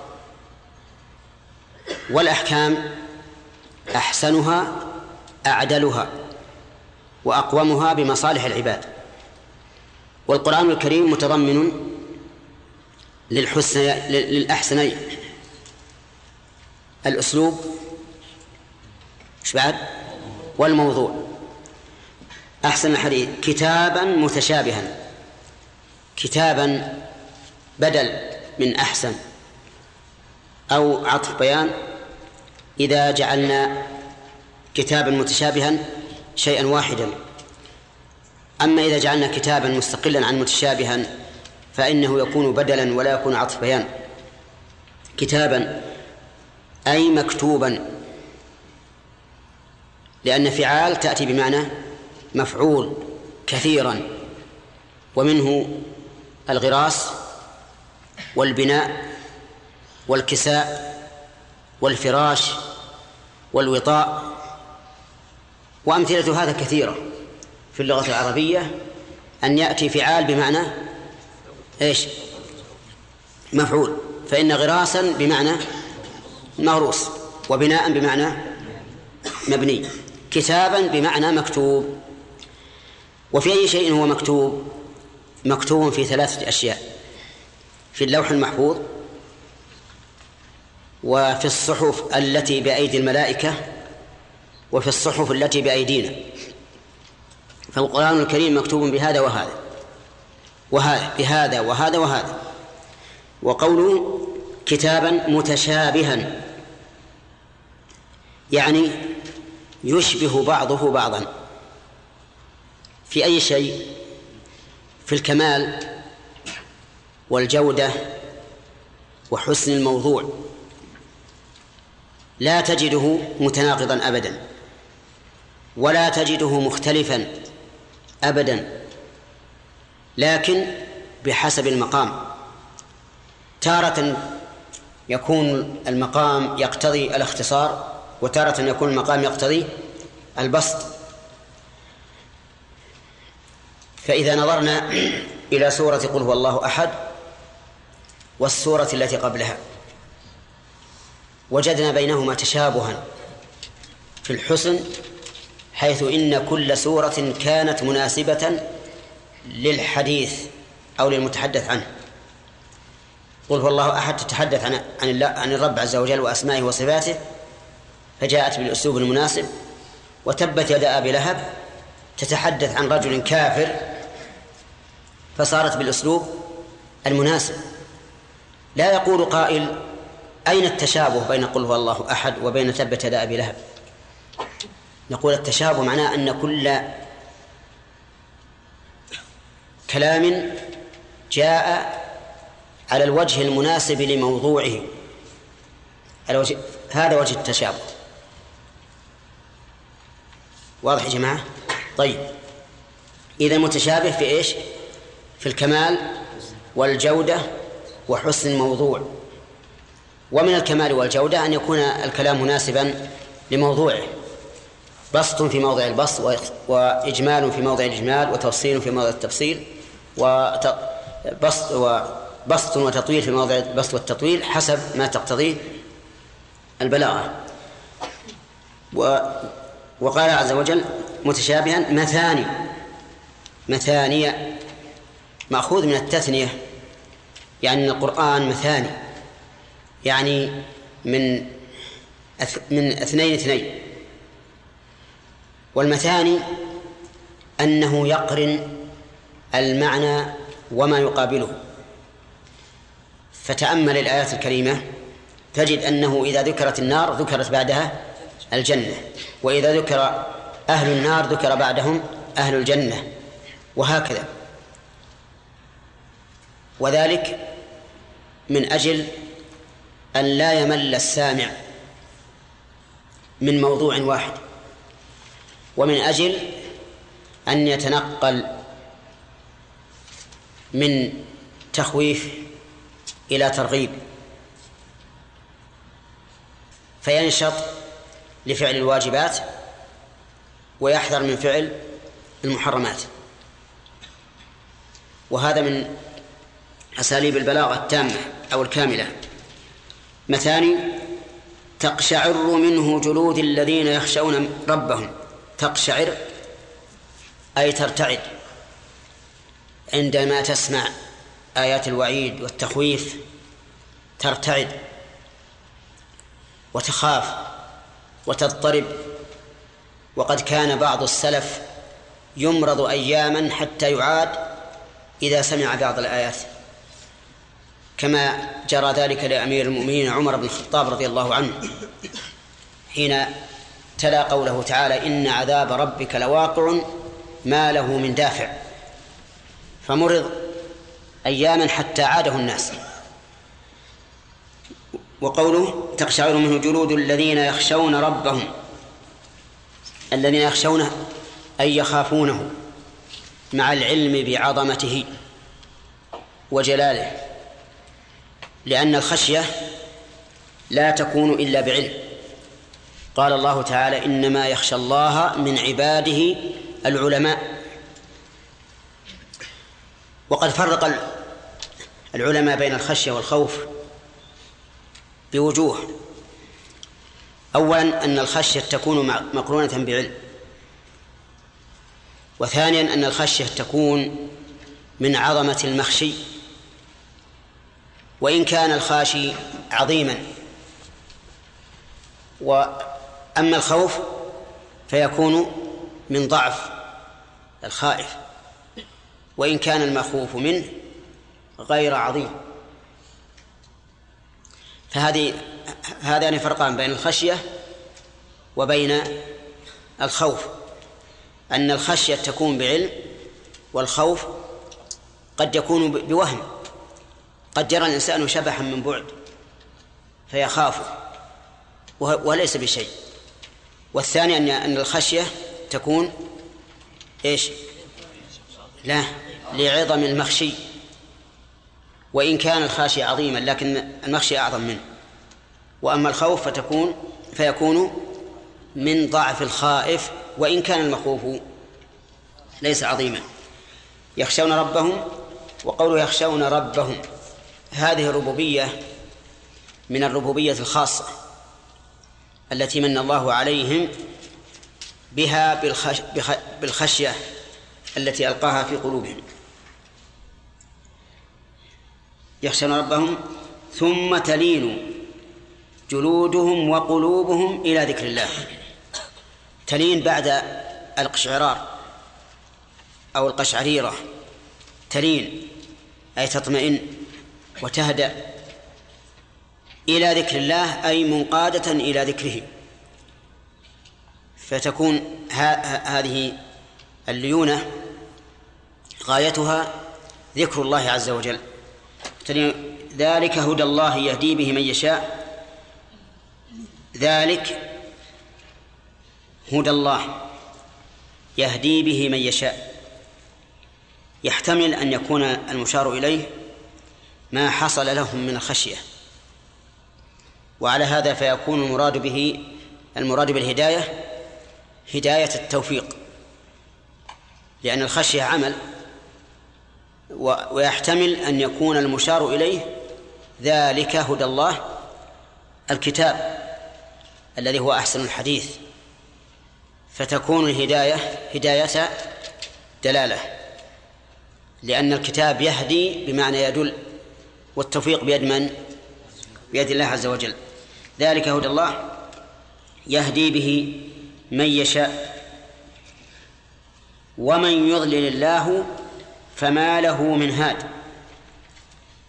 والأحكام أحسنها أعدلها وأقومها بمصالح العباد. والقرآن الكريم متضمن للحسن للأحسنين. الأسلوب بعد؟ والموضوع. أحسن الحديث كتابا متشابها. كتابا بدل من أحسن. أو عطف بيان إذا جعلنا كتابا متشابها شيئا واحدا. أما إذا جعلنا كتابا مستقلا عن متشابها فإنه يكون بدلا ولا يكون عطف بيان. كتابا أي مكتوبا. لأن فعال تأتي بمعنى مفعول كثيرا. ومنه الغراس والبناء والكساء والفراش والوطاء وأمثلة هذا كثيرة في اللغة العربية أن يأتي فعال بمعنى إيش؟ مفعول فإن غراسا بمعنى مغروس وبناء بمعنى مبني كتابا بمعنى مكتوب وفي أي شيء هو مكتوب؟ مكتوب في ثلاثة أشياء في اللوح المحفوظ وفي الصحف التي بأيدي الملائكة وفي الصحف التي بأيدينا. فالقرآن الكريم مكتوب بهذا وهذا وهذا بهذا وهذا وهذا. وقوله كتابا متشابها يعني يشبه بعضه بعضا. في أي شيء؟ في الكمال والجودة وحسن الموضوع. لا تجده متناقضا أبدا ولا تجده مختلفا أبدا لكن بحسب المقام. تارة يكون المقام يقتضي الاختصار وتارة يكون المقام يقتضي البسط. فإذا نظرنا إلى سورة قل هو الله أحد والسورة التي قبلها. وجدنا بينهما تشابها في الحسن حيث إن كل سورة كانت مناسبة للحديث أو للمتحدث عنه. قل هو الله أحد تتحدث عن عن عن الرب عز وجل وأسمائه وصفاته فجاءت بالأسلوب المناسب وتبت يد أبي لهب تتحدث عن رجل كافر فصارت بالأسلوب المناسب. لا يقول قائل أين التشابه بين قل هو الله أحد وبين تبت يد أبي لهب؟ نقول التشابه معناه أن كل كلام جاء على الوجه المناسب لموضوعه. على وجه هذا وجه التشابه. واضح يا جماعة؟ طيب. إذا متشابه في إيش؟ في الكمال والجودة وحسن الموضوع. ومن الكمال والجودة أن يكون الكلام مناسبا لموضوعه. بسط في موضع البسط وإجمال في موضع الإجمال وتفصيل في موضع التفصيل وبسط وبسط وتطويل في موضع البسط والتطويل حسب ما تقتضيه البلاغة. و وقال عز وجل متشابها مثاني مثانية مأخوذ من التثنية يعني القرآن مثاني. يعني من من اثنين اثنين. والمثاني أنه يقرن المعنى وما يقابله. فتأمل الآيات الكريمة تجد أنه إذا ذكرت النار ذكرت بعدها الجنة وإذا ذكر أهل النار ذكر بعدهم أهل الجنة وهكذا. وذلك من أجل أن لا يمل السامع من موضوع واحد ومن أجل أن يتنقل من تخويف إلى ترغيب فينشط لفعل الواجبات ويحذر من فعل المحرمات. وهذا من أساليب البلاغة التامة أو الكاملة. مثاني تقشعر منه جلود الذين يخشون ربهم. تقشعر أي ترتعد. عندما تسمع آيات الوعيد والتخويف ترتعد وتخاف وتضطرب. وقد كان بعض السلف يمرض أياما حتى يعاد إذا سمع بعض الآيات. كما جرى ذلك لأمير المؤمنين عمر بن الخطاب رضي الله عنه حين تلا قوله تعالى إن عذاب ربك لواقع ما له من دافع فمرض أياما حتى عاده الناس. وقوله تقشعر منه جلود الذين يخشون ربهم الذين يخشونه أي يخافونه مع العلم بعظمته وجلاله لأن الخشية لا تكون إلا بعلم. قال الله تعالى إنما يخشى الله من عباده العلماء. وقد فرق العلماء بين الخشية والخوف بوجوه. أولا أن الخشية تكون مقرونة بعلم. وثانيا أن الخشية تكون من عظمة المخشي. وإن كان الخاشي عظيما. وأما الخوف فيكون من ضعف الخائف. وإن كان المخوف منه غير عظيم. فهذه هذان فرقان بين الخشية وبين الخوف. أن الخشية تكون بعلم والخوف قد يكون بوهم. قد يرى الإنسان شبحا من بعد فيخاف وليس بشيء. والثاني أن أن الخشية تكون إيش؟ لا لعظم المخشي. وإن كان الخاشي عظيما لكن المخشي أعظم منه. وأما الخوف فتكون فيكون من ضعف الخائف وإن كان المخوف ليس عظيما. يخشون ربهم وقوله يخشون ربهم. هذه الربوبية من الربوبية الخاصة التي من الله عليهم بها بالخش بالخشية التي ألقاها في قلوبهم. يخشون ربهم ثم تلين جلودهم وقلوبهم إلى ذكر الله. تلين بعد القشعرار أو القشعريرة. تلين أي تطمئن. وتهدأ إلى ذكر الله أي منقادة إلى ذكره. فتكون هذه الليونة غايتها ذكر الله عز وجل. ذلك هدى الله يهدي به من يشاء. ذلك هدى الله يهدي به من يشاء. يحتمل أن يكون المشار إليه ما حصل لهم من الخشية وعلى هذا فيكون المراد به المراد بالهداية هداية التوفيق. لأن الخشية عمل ويحتمل أن يكون المشار إليه ذلك هدى الله الكتاب الذي هو أحسن الحديث. فتكون الهداية هداية دلالة لأن الكتاب يهدي بمعنى يدل والتوفيق بيد من؟ بيد الله عز وجل. ذلك هدى الله يهدي به من يشاء. ومن يضلل الله فما له من هاد.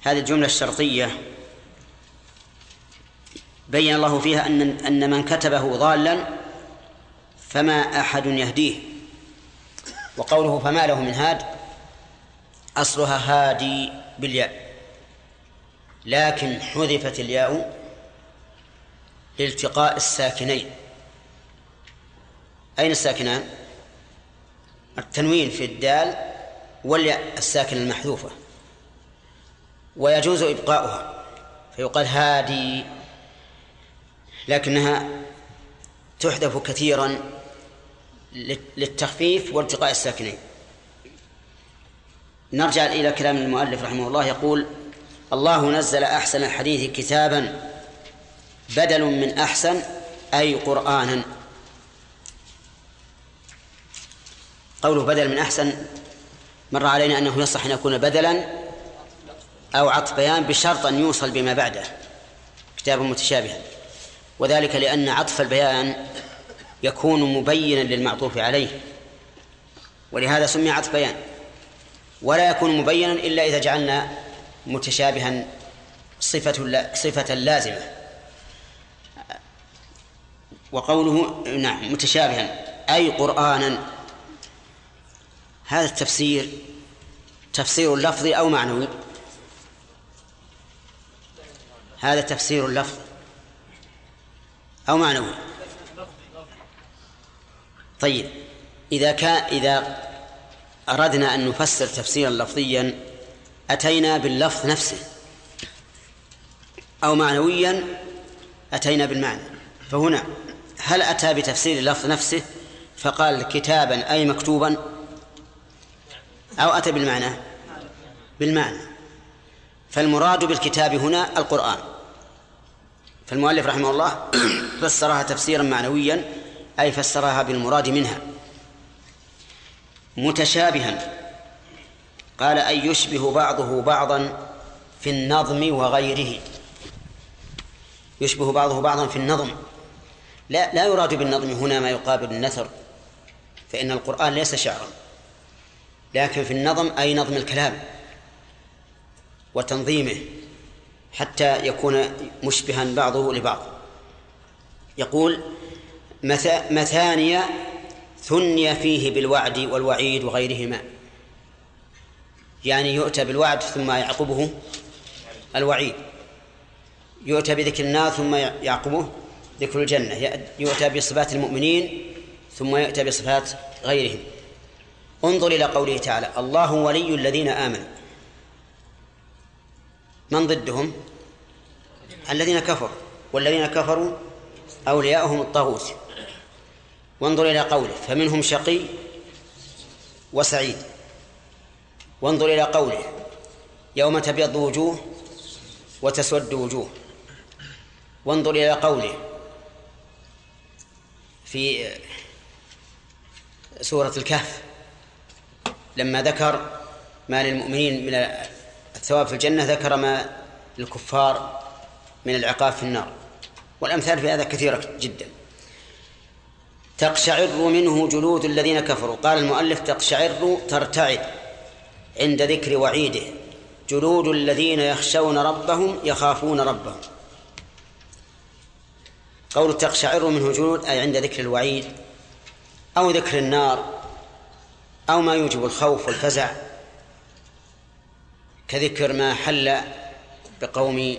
هذه الجملة الشرطية. بين الله فيها أن أن من كتبه ضالا فما أحد يهديه. وقوله فما له من هاد أصلها هادي بالياء. لكن حذفت الياء لالتقاء الساكنين أين الساكنان؟ التنوين في الدال والياء الساكنة المحذوفة ويجوز إبقاؤها فيقال هادي لكنها تحذف كثيرا للتخفيف والتقاء الساكنين نرجع إلى كلام المؤلف رحمه الله يقول الله نزل أحسن الحديث كتابا بدل من أحسن أي قرآنا. قوله بدل من أحسن مر علينا أنه يصح أن يكون بدلا أو عطف بيان بشرط أن يوصل بما بعده. كتابا متشابها وذلك لأن عطف البيان يكون مبينا للمعطوف عليه. ولهذا سمي عطف بيان ولا يكون مبينا إلا إذا جعلنا متشابها صفة صفة لازمة. وقوله نعم متشابها أي قرآنا. هذا التفسير تفسير لفظي أو معنوي. هذا تفسير لفظي أو معنوي. طيب إذا كان إذا أردنا أن نفسر تفسيرا لفظيا أتينا باللفظ نفسه. أو معنويا أتينا بالمعنى. فهنا هل أتى بتفسير اللفظ نفسه؟ فقال كتابا أي مكتوبا. أو أتى بالمعنى؟ بالمعنى. فالمراد بالكتاب هنا القرآن. فالمؤلف رحمه الله فسرها تفسيرا معنويا أي فسرها بالمراد منها. متشابها. قال أي يشبه بعضه بعضا في النظم وغيره. يشبه بعضه بعضا في النظم. لا لا يراد بالنظم هنا ما يقابل النثر فإن القرآن ليس شعرا لكن في النظم أي نظم الكلام وتنظيمه حتى يكون مشبها بعضه لبعض. يقول مثانية ثني فيه بالوعد والوعيد وغيرهما. يعني يؤتى بالوعد ثم يعقبه الوعيد. يؤتى بذكر النار ثم يعقبه ذكر الجنة. يؤتى بصفات المؤمنين ثم يؤتى بصفات غيرهم. انظر إلى قوله تعالى الله ولي الذين آمنوا. من ضدهم؟ الذين كفروا. والذين كفروا أولياؤهم الطاغوت. وانظر إلى قوله فمنهم شقي وسعيد. وانظر إلى قوله يوم تبيض وجوه وتسود وجوه. وانظر إلى قوله في سورة الكهف. لما ذكر ما للمؤمنين من الثواب في الجنة ذكر ما للكفار من العقاب في النار. والأمثال في هذا كثيرة جدا. تقشعر منه جلود الذين كفروا. قال المؤلف تقشعر ترتعد. عند ذكر وعيده. جلود الذين يخشون ربهم يخافون ربهم. قول تقشعر منه جلود أي عند ذكر الوعيد أو ذكر النار أو ما يوجب الخوف والفزع. كذكر ما حل بقوم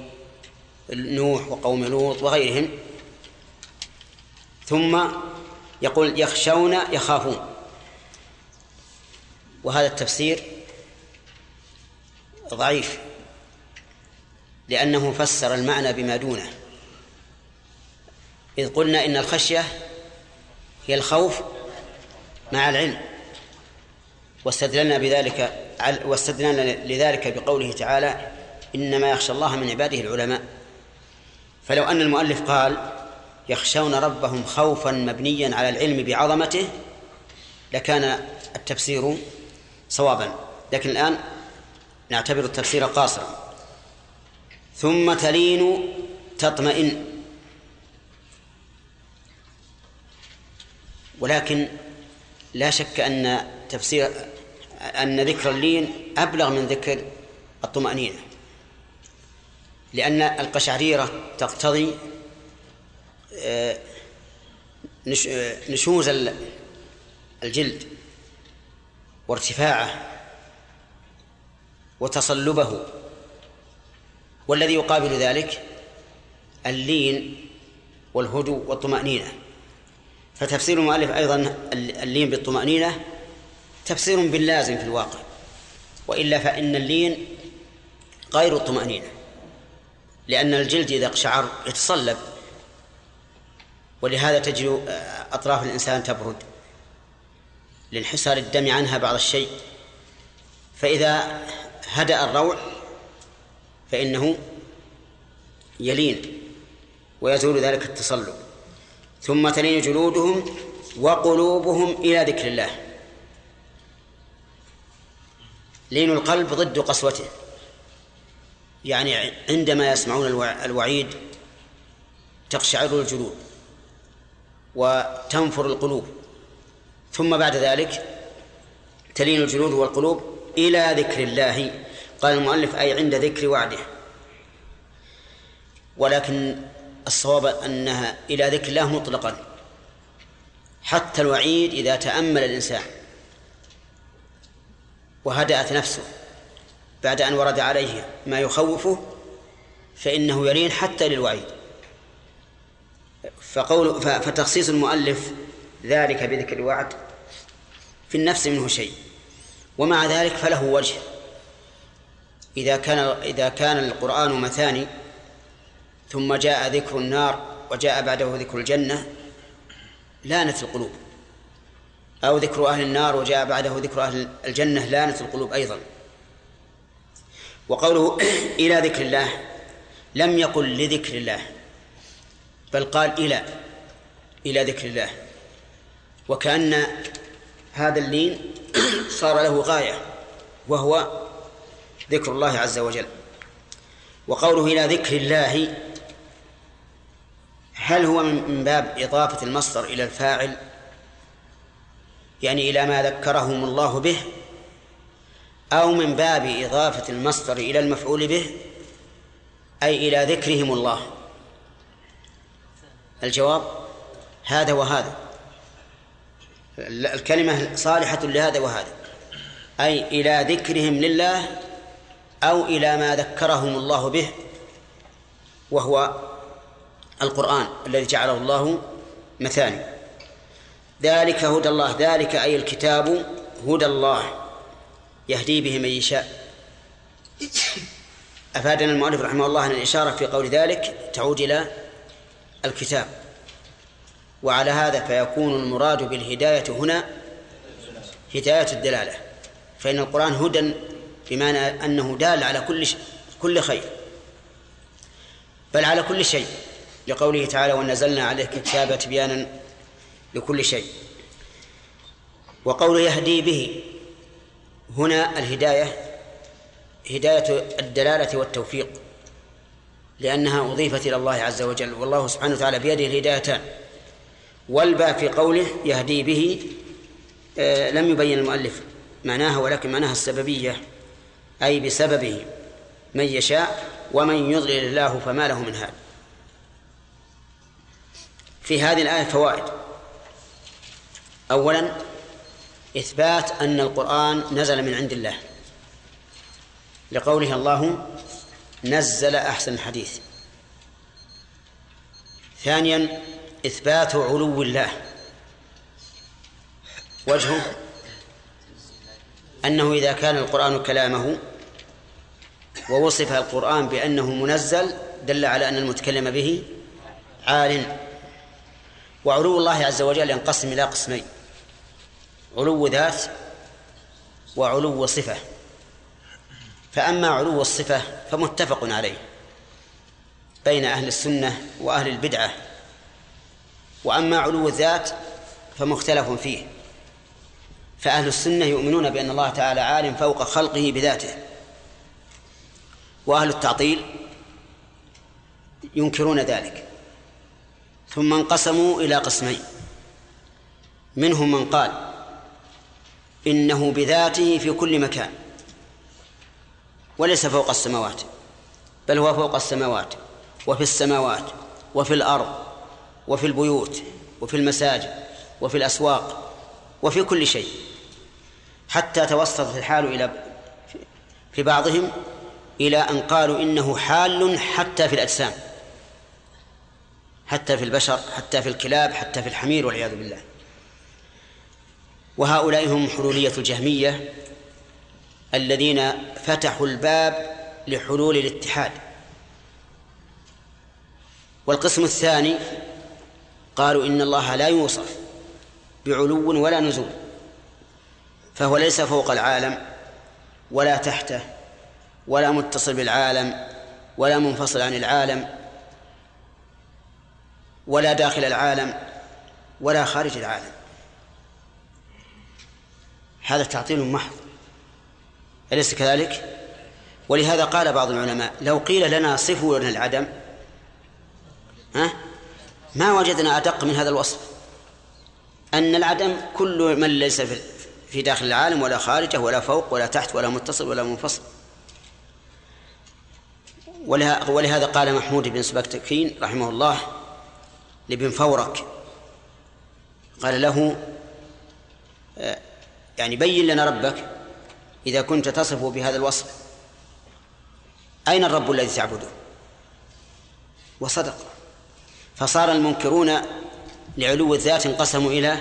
نوح وقوم لوط وغيرهم. ثم يقول يخشون يخافون. وهذا التفسير ضعيف لأنه فسر المعنى بما دونه. إذ قلنا إن الخشية هي الخوف مع العلم واستدللنا بذلك واستدللنا لذلك بقوله تعالى إنما يخشى الله من عباده العلماء. فلو أن المؤلف قال يخشون ربهم خوفا مبنيا على العلم بعظمته لكان التفسير صوابا. لكن الآن نعتبر التفسير قاصرا. ثم تلين تطمئن. ولكن لا شك أن تفسير أن ذكر اللين أبلغ من ذكر الطمأنينة. لأن القشعريرة تقتضي آه، آه، نشوز الجلد وارتفاعه. وتصلبه. والذي يقابل ذلك اللين والهدوء والطمأنينة. فتفسير المؤلف أيضا اللين بالطمأنينة تفسير باللازم في الواقع. وإلا فإن اللين غير الطمأنينة. لأن الجلد إذا اقشعر يتصلب. ولهذا تجد أطراف الإنسان تبرد. لانحسار الدم عنها بعض الشيء. فإذا هدأ الروع فإنه يلين ويزول ذلك التصلب. ثم تلين جلودهم وقلوبهم إلى ذكر الله. لين القلب ضد قسوته. يعني عندما يسمعون الوعيد تقشعر الجلود وتنفر القلوب. ثم بعد ذلك تلين الجلود والقلوب إلى ذكر الله. قال المؤلف أي عند ذكر وعده. ولكن الصواب أنها إلى ذكر الله مطلقا. حتى الوعيد إذا تأمل الإنسان. وهدأت نفسه بعد أن ورد عليه ما يخوفه فإنه يلين حتى للوعيد. فقول فتخصيص المؤلف ذلك بذكر الوعد في النفس منه شيء. ومع ذلك فله وجه. إذا كان إذا كان القرآن مثاني ثم جاء ذكر النار وجاء بعده ذكر الجنة لانت القلوب. أو ذكر أهل النار وجاء بعده ذكر أهل الجنة لانت القلوب أيضا. وقوله إلى ذكر الله لم يقل لذكر الله بل قال إلى إلى ذكر الله. وكأن هذا اللين صار له غاية وهو ذكر الله عز وجل. وقوله إلى ذكر الله هل هو من باب إضافة المصدر إلى الفاعل؟ يعني إلى ما ذكرهم الله به؟ أو من باب إضافة المصدر إلى المفعول به؟ أي إلى ذكرهم الله. الجواب هذا وهذا. الكلمة صالحة لهذا وهذا. أي إلى ذكرهم لله أو إلى ما ذكرهم الله به وهو القرآن الذي جعله الله مثاني. ذلك هدى الله ذلك أي الكتاب هدى الله يهدي به من يشاء. أفادنا المؤلف رحمه الله أن الإشارة في قول ذلك تعود إلى الكتاب. وعلى هذا فيكون المراد بالهداية هنا هداية الدلالة. فإن القرآن هدى بمعنى أنه دال على كل شيء كل خير. بل على كل شيء. لقوله تعالى ونزلنا عليك الكتاب تبيانا لكل شيء. وقول يهدي به هنا الهداية هداية الدلالة والتوفيق لأنها أضيفت إلى الله عز وجل. والله سبحانه وتعالى بيده الهدايتان. والباء في قوله يهدي به آه لم يبين المؤلف معناها ولكن معناها السببية. أي بسببه من يشاء ومن يضلل الله فما له من هاد. في هذه الآية فوائد. أولا إثبات أن القرآن نزل من عند الله. لقوله الله نزل أحسن الحديث ثانيا إثبات علو الله. وجهه أنه إذا كان القرآن كلامه ووصف القرآن بأنه منزل دل على أن المتكلم به عال. وعلو الله عز وجل ينقسم إلى قسمين علو ذات وعلو صفة. فأما علو الصفة فمتفق عليه بين أهل السنة وأهل البدعة وأما علو الذات فمختلف فيه. فأهل السنة يؤمنون بأن الله تعالى عالم فوق خلقه بذاته. وأهل التعطيل ينكرون ذلك. ثم انقسموا إلى قسمين. منهم من قال إنه بذاته في كل مكان. وليس فوق السماوات بل هو فوق السماوات وفي السماوات وفي الأرض وفي البيوت وفي المساجد وفي الأسواق وفي كل شيء. حتى توسطت الحال إلى في بعضهم إلى أن قالوا إنه حال حتى في الأجسام حتى في البشر حتى في الكلاب حتى في الحمير والعياذ بالله. وهؤلاء هم حلولية الجهمية الذين فتحوا الباب لحلول الاتحاد. والقسم الثاني قالوا إن الله لا يوصف بعلو ولا نزول. فهو ليس فوق العالم ولا تحته ولا متصل بالعالم ولا منفصل عن العالم ولا داخل العالم ولا خارج العالم هذا تعطيل محض أليس كذلك؟ ولهذا قال بعض العلماء لو قيل لنا صفوا لنا العدم ها ما وجدنا أدق من هذا الوصف أن العدم كل من ليس في داخل العالم ولا خارجه ولا فوق ولا تحت ولا متصل ولا منفصل. ولهذا قال محمود بن سبكتكين رحمه الله لابن فورك قال له آه، يعني بين لنا ربك إذا كنت تصفه بهذا الوصف. أين الرب الذي تعبده؟ وصدق. فصار المنكرون لعلو الذات انقسموا إلى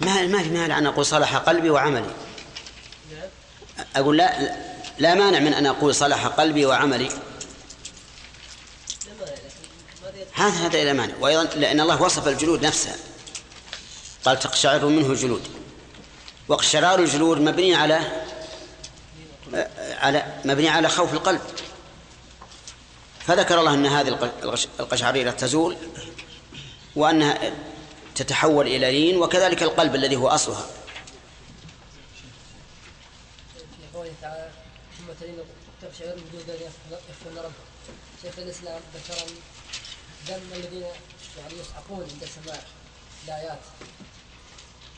ما ما في مانع أن أقول صلح قلبي وعملي؟ أقول لا لا مانع من أن أقول صلح قلبي وعملي. هذا هذا لا مانع. وأيضا لأن الله وصف الجلود نفسها قال تقشعر منه الجلود. واقشرار الجلود مبني على على مبني على خوف القلب. فذكر الله أن هذه القش- القشعريرة تزول وأنها تتحول إلى لين وكذلك القلب الذي هو ربهم شيخ الاسلام ذكر ذم الذين يعني يصعقون عند سماع الايات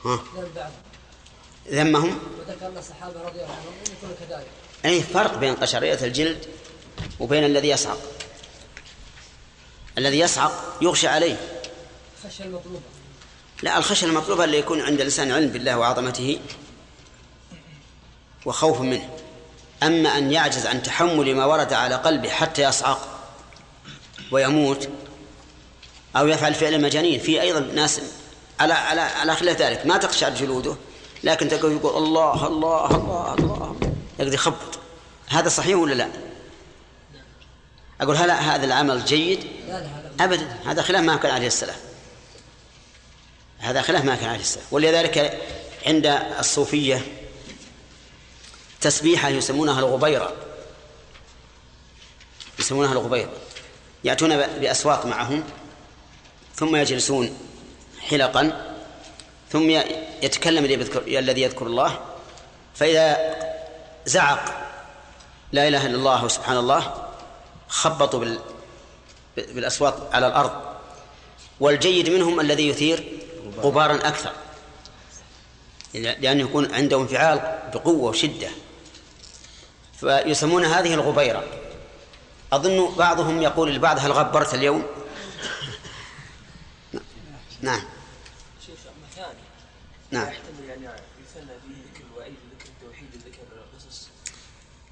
ذم بعض ذمهم؟ وذكر ان الصحابه رضي الله عنهم ان يكونوا كذلك أي فرق بين قشرية الجلد وبين الذي يصعق الذي يصعق يغشى عليه. خشيه المطلوبة. لا الخشية المطلوبة اللي يكون عند الإنسان علم بالله وعظمته وخوف منه. أما أن يعجز عن تحمل ما ورد على قلبه حتى يصعق ويموت أو يفعل فعل مجانين. في أيضا ناس على على على خلاف ذلك. ما تقشعر جلوده لكن تقول يقول الله الله الله الله يقدر يخبط. هذا صحيح ولا لا؟ أقول هل هذا العمل جيد؟ أبدا. هذا خلاف ما كان عليه السلام هذا خلاف ما كان عليه السلام ولذلك عند الصوفية تسبيحة يسمونها الغبيرة. يسمونها الغبيرة. يأتون بأسواق معهم ثم يجلسون حلقا ثم يتكلم الذي يذكر, الله. فإذا زعق لا إله إلا الله وسبحان الله خبطوا بال بالأصوات على الأرض. والجيد منهم الذي يثير غبارا أكثر. لأنه يكون عنده انفعال بقوة وشدة. فيسمون هذه الغبيرة. أظن بعضهم يقول لبعض هل غبرت اليوم؟ نعم. شيخ نعم. يحتمل يعني يثنى به ذكر الوعيد ذكر التوحيد ذكر قصص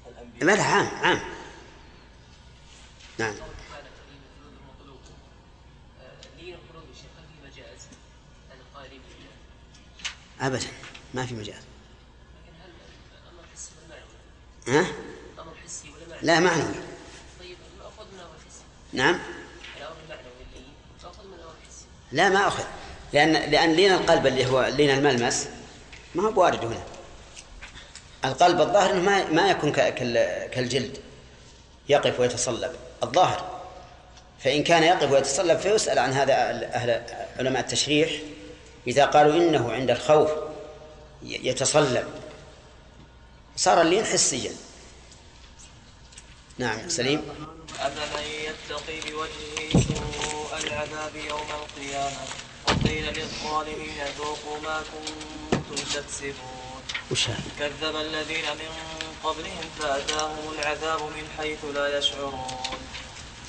الأنبياء. لا لا عام عام. نعم لين القلوب الشيخ هل في مجاز عن القائلين بالله أبدا ما في مجال؟ ها؟ لا معنوي طيب نعم؟ لا ما أخذ. لأن لأن لين القلب اللي هو لين الملمس ما هو بوارد هنا. القلب الظاهر إنه ما ما يكون كالجلد. يقف ويتصلب. الظاهر. فإن كان يقف ويتصلب فيسأل عن هذا أهل علماء التشريح. إذا قالوا إنه عند الخوف يتصلب. صار اللين حسيا. نعم سليم. أفمن يتقي بوجهه سوء العذاب يوم القيامة؟ وقيل للظالمين ذوقوا ما كنتم تكسبون. وش؟ كذب الذين من قبلهم فأتاهم العذاب من حيث لا يشعرون.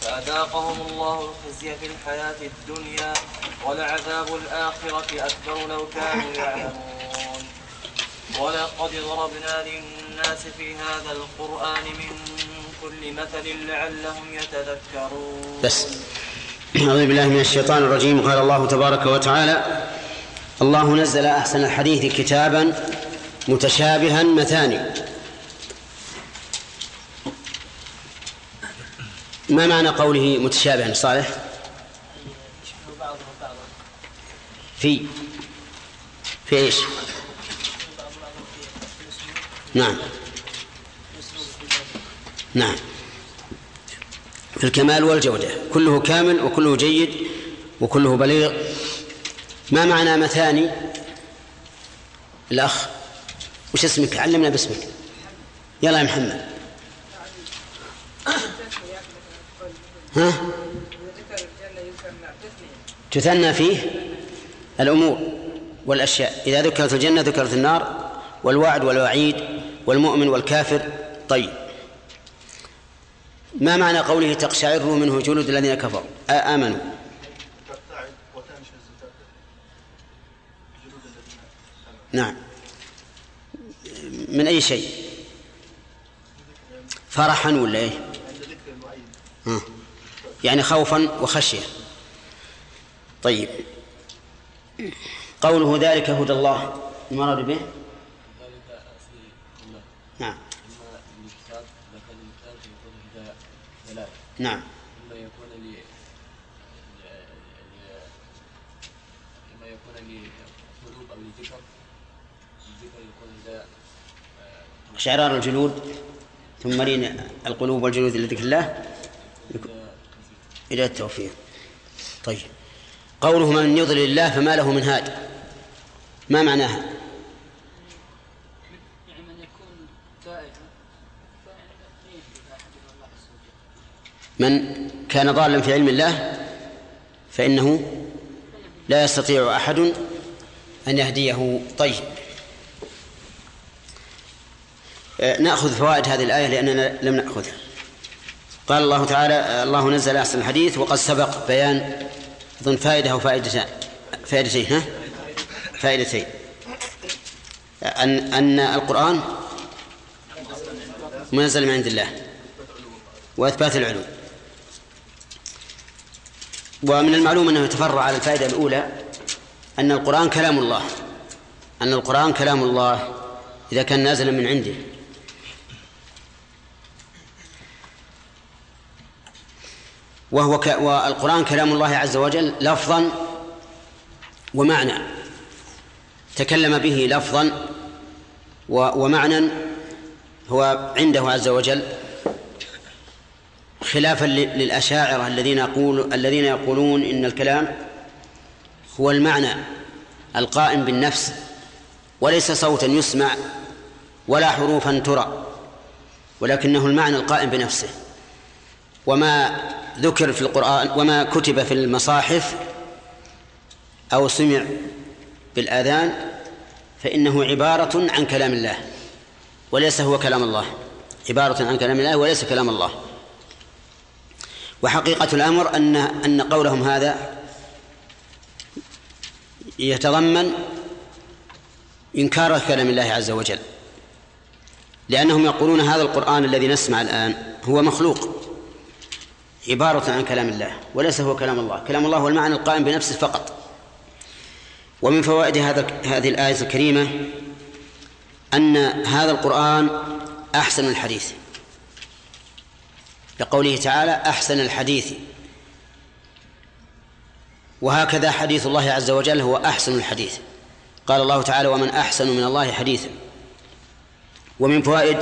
فأذاقهم الله الخزي في الحياة الدنيا ولعذاب الآخرة أكبر لو كانوا يعلمون. ولقد ضربنا للناس في هذا القرآن من كل مثل لعلهم يتذكرون. بس. أعوذ بالله من الشيطان الرجيم. قال الله تبارك وتعالى الله نزل أحسن الحديث كتابا متشابها مثاني. ما معنى قوله متشابها؟ صالح؟ في. في إيش؟ نعم. نعم. في الكمال والجودة. كله كامل وكله جيد وكله بليغ. ما معنى مثاني الأخ. وش اسمك؟ علمنا باسمك. يلا يا محمد. ها؟ تثنى فيه الأمور والأشياء. إذا ذكرت الجنة ذكرت النار والوعد والوعيد والمؤمن والكافر. طيب. ما معنى قوله تقشعر منه جلود الذين كفروا؟ آمنوا. نعم. من أي شيء؟ فرحا ولا إيه؟ عند ذكر المعين ها. يعني خوفا وخشية. طيب. قوله ذلك هدى الله. المراد به؟ نعم. إذا نعم. إما يكون ل ل- ل- إما يكون لقلوب أو لذكر الذكر يكون هداية شعرار الجلود ثم لين القلوب والجلود لذكر الله. إلى التوفيق. طيب. قوله من يضلل الله فما له من هاد. ما معناها؟ يعني من يكون من كان ضالا في علم الله فإنه لا يستطيع أحد أن يهديه. طيب. آه، نأخذ فوائد هذه الآية لأننا لم نأخذها. قال الله تعالى الله نزل أحسن الحديث وقد سبق بيان أظن فائدة أو فائدتين ها؟ فائدتين. أن أن القرآن منزل من عند الله وإثبات العلوم ومن المعلوم أنه يتفرع على الفائدة الأولى أن القرآن كلام الله. أن القرآن كلام الله إذا كان نازلا من عنده. وهو ك... والقرآن كلام الله عز وجل لفظا ومعنى. تكلم به لفظا و... ومعنى هو عنده عز وجل خلافا للأشاعرة الذين يقول الذين يقولون إن الكلام هو المعنى القائم بالنفس وليس صوتا يسمع ولا حروفا ترى ولكنه المعنى القائم بنفسه. وما ذكر في القرآن وما كتب في المصاحف أو سمع بالآذان فإنه عبارة عن كلام الله وليس هو كلام الله. عبارة عن كلام الله وليس كلام الله. وحقيقة الأمر أن أن قولهم هذا يتضمن إنكار كلام الله عز وجل. لأنهم يقولون هذا القرآن الذي نسمع الآن هو مخلوق. عبارة عن كلام الله وليس هو كلام الله. كلام الله هو المعنى القائم بنفسه فقط. ومن فوائد هذا هذه الآية الكريمة أن هذا القرآن أحسن الحديث. لقوله تعالى أحسن الحديث. وهكذا حديث الله عز وجل هو أحسن الحديث. قال الله تعالى ومن أحسن من الله حديثا. ومن فوائد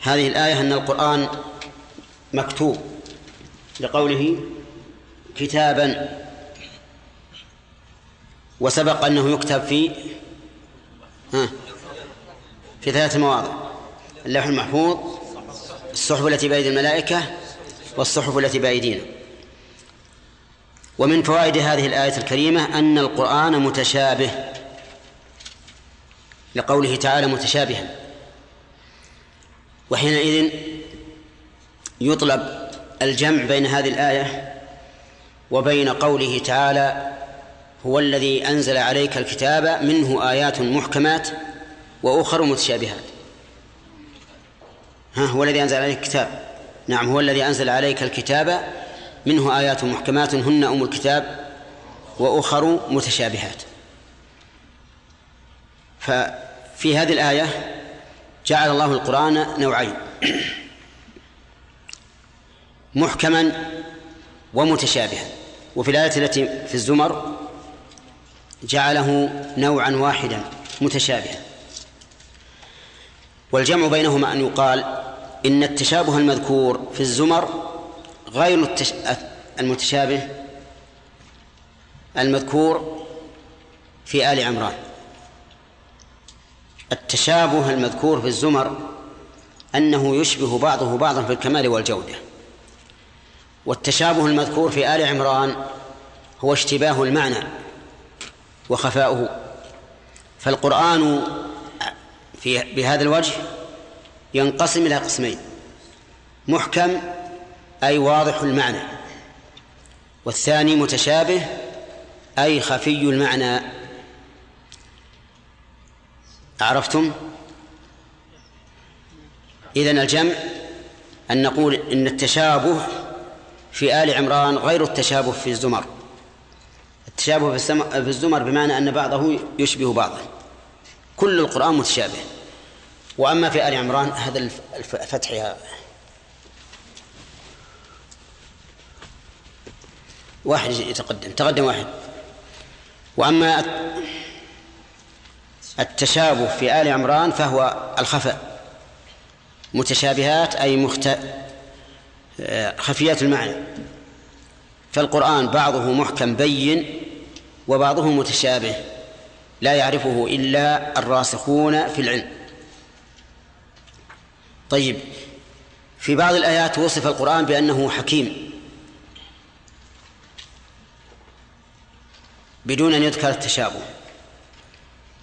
هذه الآية أن القرآن مكتوب. لقوله كتابا وسبق أنه يكتب في ها في ثلاث مواضع اللوح المحفوظ الصحف التي بأيدي الملائكة والصحف التي بأيدينا. ومن فوائد هذه الآية الكريمة أن القرآن متشابه لقوله تعالى متشابها. وحينئذ يطلب الجمع بين هذه الآية وبين قوله تعالى هو الذي أنزل عليك الكتاب منه آيات محكمات وأخر متشابهات. ها هو الذي أنزل عليك الكتاب. نعم هو الذي أنزل عليك الكتاب منه آيات محكمات هن أم الكتاب وأخر متشابهات. ففي هذه الآية جعل الله القرآن نوعين. محكما ومتشابها. وفي الآية التي في الزمر جعله نوعا واحدا متشابها. والجمع بينهما أن يقال إن التشابه المذكور في الزمر غير التش... المتشابه المذكور في آل عمران. التشابه المذكور في الزمر أنه يشبه بعضه بعضا في الكمال والجودة. والتشابه المذكور في آل عمران هو اشتباه المعنى وخفاؤه. فالقرآن في بهذا الوجه ينقسم إلى قسمين. محكم أي واضح المعنى. والثاني متشابه أي خفي المعنى. عرفتم؟ إذن الجمع أن نقول إن التشابه في آل عمران غير التشابه في الزمر. التشابه في الزمر بمعنى أن بعضه يشبه بعضا. كل القرآن متشابه. وأما في آل عمران هذا الفتح واحد يتقدم. تقدم واحد. وأما التشابه في آل عمران فهو الخفاء. متشابهات أي مخت... خفيات المعنى. فالقرآن بعضه محكم بين وبعضه متشابه لا يعرفه إلا الراسخون في العلم. طيب في بعض الآيات وصف القرآن بأنه حكيم بدون أن يذكر التشابه.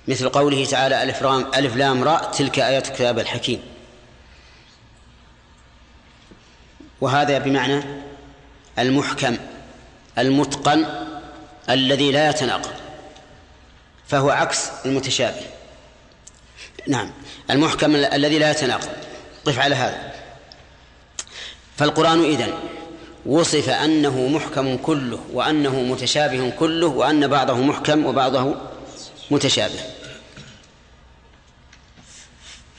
مثل قوله تعالى ألف ألف لام راء تلك آيات الكتاب الحكيم. وهذا بمعنى المحكم المتقن الذي لا يتناقض فهو عكس المتشابه. نعم المحكم الذي لا يتناقض. قف على هذا. فالقرآن إذن وصف أنه محكم كله وأنه متشابه كله وأن بعضه محكم وبعضه متشابه.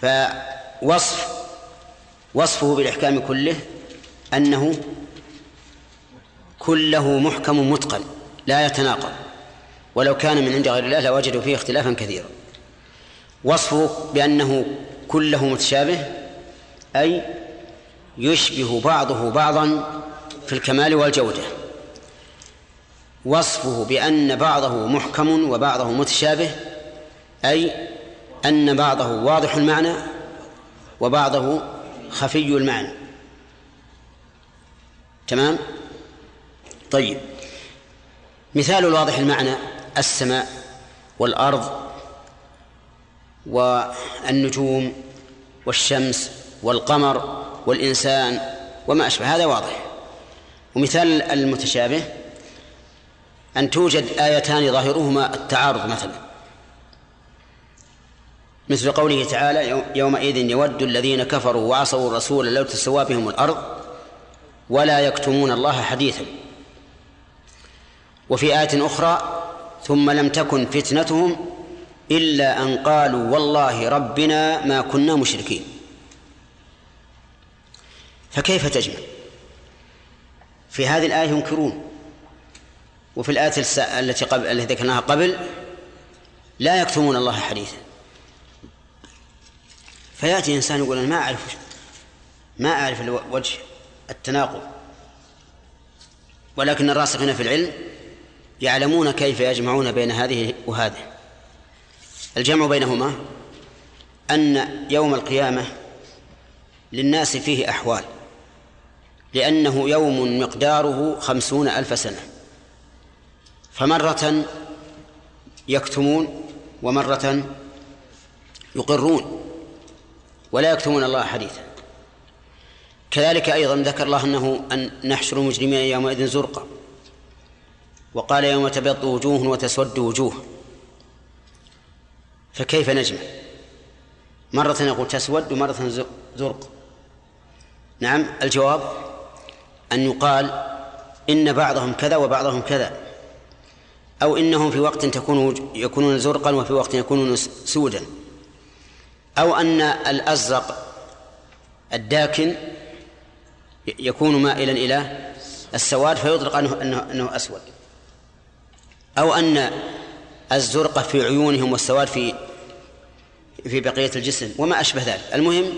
فوصف وصفه بالإحكام كله أنه كله محكم متقن لا يتناقض. ولو كان من عند غير الله لوجدوا فيه اختلافا كثيرا. وصفه بأنه كله متشابه أي يشبه بعضه بعضا في الكمال والجودة. وصفه بأن بعضه محكم وبعضه متشابه أي أن بعضه واضح المعنى وبعضه خفي المعنى. تمام؟ طيب. مثال الواضح المعنى السماء والأرض والنجوم والشمس والقمر والإنسان وما أشبه هذا واضح. ومثال المتشابه أن توجد آيتان ظاهرهما التعارض مثلا. مثل قوله تعالى يومئذ يود الذين كفروا وعصوا الرسول لو تسوى بهم الأرض ولا يكتمون الله حديثا. وفي آية أخرى ثم لم تكن فتنتهم إلا أن قالوا والله ربنا ما كنا مشركين. فكيف تجمع؟ في هذه الآية ينكرون وفي الآية التي قبل التي ذكرناها قبل لا يكتمون الله حديثا. فيأتي إنسان يقول أنا ما أعرف ما أعرف وجه التناقض. ولكن الراسخين في العلم يعلمون كيف يجمعون بين هذه وهذه. الجمع بينهما أن يوم القيامة للناس فيه أحوال لأنه يوم مقداره خمسون ألف سنة. فمرة يكتمون ومرة يقرون ولا يكتمون الله حديثا. كذلك أيضا ذكر الله أنه أن نحشر المجرمين يومئذ زرقا وقال يوم تبيض وجوه وتسود وجوه. فكيف نجمع؟ مرة يقول تسود ومرة زرق. نعم الجواب أن يقال إن بعضهم كذا وبعضهم كذا أو إنهم في وقت تكون يكونون زرقا وفي وقت يكونون سودا أو أن الأزرق الداكن يكون مائلا إلى السواد فيطلق أنه, أنه, أنه أسود. أو أن الزرقة في عيونهم والسواد في في بقية الجسم وما أشبه ذلك. المهم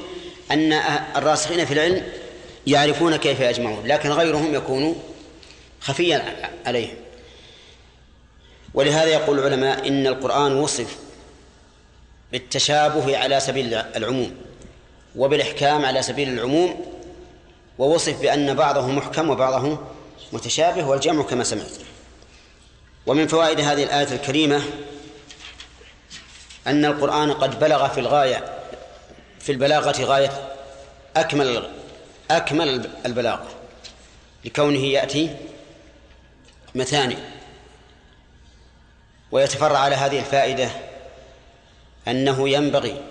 أن الراسخين في العلم يعرفون كيف يجمعون لكن غيرهم يكون خفيا عليهم. ولهذا يقول العلماء إن القرآن وصف بالتشابه على سبيل العموم وبالإحكام على سبيل العموم ووصف بأن بعضه محكم وبعضه متشابه والجمع كما سمعت. ومن فوائد هذه الآية الكريمة أن القرآن قد بلغ في الغاية في البلاغة غاية أكمل أكمل البلاغة لكونه يأتي مثاني. ويتفرع على هذه الفائدة أنه ينبغي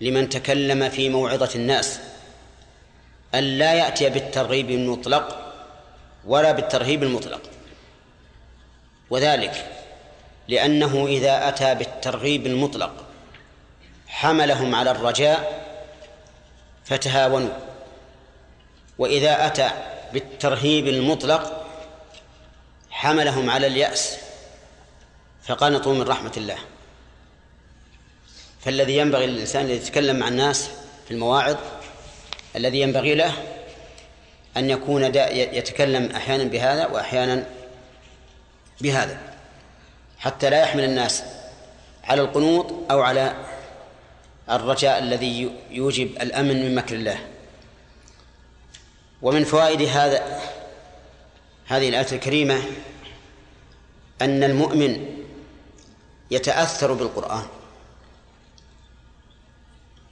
لمن تكلم في موعظة الناس أن لا يأتي بالترغيب المطلق ولا بالترهيب المطلق. وذلك لأنه إذا أتى بالترغيب المطلق حملهم على الرجاء فتهاونوا. وإذا أتى بالترهيب المطلق حملهم على اليأس فقنطوا من رحمة الله. فالذي ينبغي للإنسان الذي يتكلم مع الناس في المواعظ الذي ينبغي له أن يكون يتكلم أحيانا بهذا وأحيانا بهذا. حتى لا يحمل الناس على القنوط أو على الرجاء الذي يوجب الأمن من مكر الله. ومن فوائد هذا هذه الآية الكريمة أن المؤمن يتأثر بالقرآن.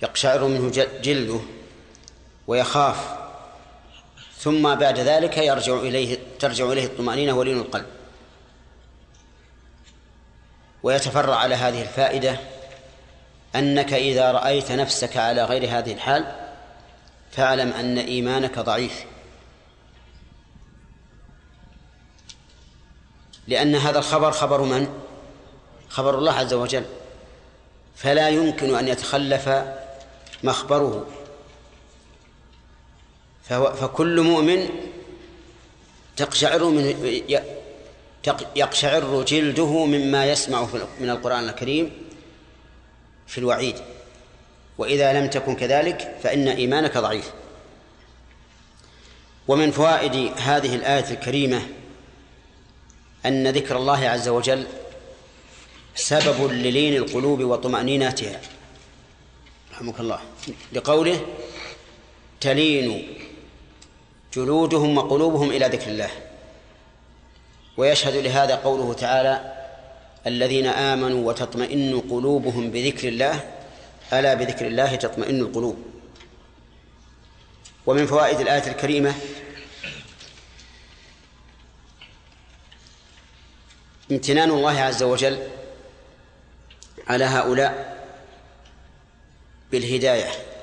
يقشعر منه جلده. ويخاف. ثم بعد ذلك يرجع إليه ترجع إليه الطمأنينة ولين القلب. ويتفرع على هذه الفائدة أنك إذا رأيت نفسك على غير هذه الحال فاعلم أن إيمانك ضعيف. لأن هذا الخبر خبر من؟ خبر الله عز وجل. فلا يمكن أن يتخلف مخبره. فكل مؤمن تقشعر من يقشعر جلده مما يسمع من القرآن الكريم في الوعيد. وإذا لم تكن كذلك فإن إيمانك ضعيف. ومن فوائد هذه الآية الكريمة أن ذكر الله عز وجل سبب للين القلوب وطمأنينتها رحمك الله. لقوله تلين جلودهم وقلوبهم إلى ذكر الله. ويشهد لهذا قوله تعالى الذين آمنوا وتطمئن قلوبهم بذكر الله. ألا بذكر الله تطمئن القلوب. ومن فوائد الآية الكريمة امتنان الله عز وجل على هؤلاء بالهداية.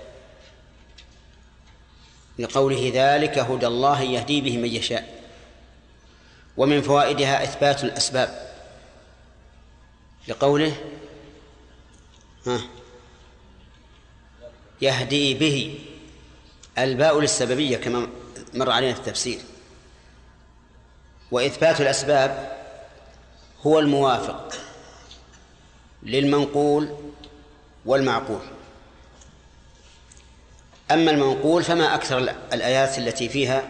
لقوله ذلك هدى الله يهدي به من يشاء ومن فوائدها إثبات الأسباب. لقوله ها يهدي به الباء للسببية كما مر علينا في التفسير. وإثبات الأسباب هو الموافق للمنقول والمعقول. أما المنقول فما أكثر الآيات التي فيها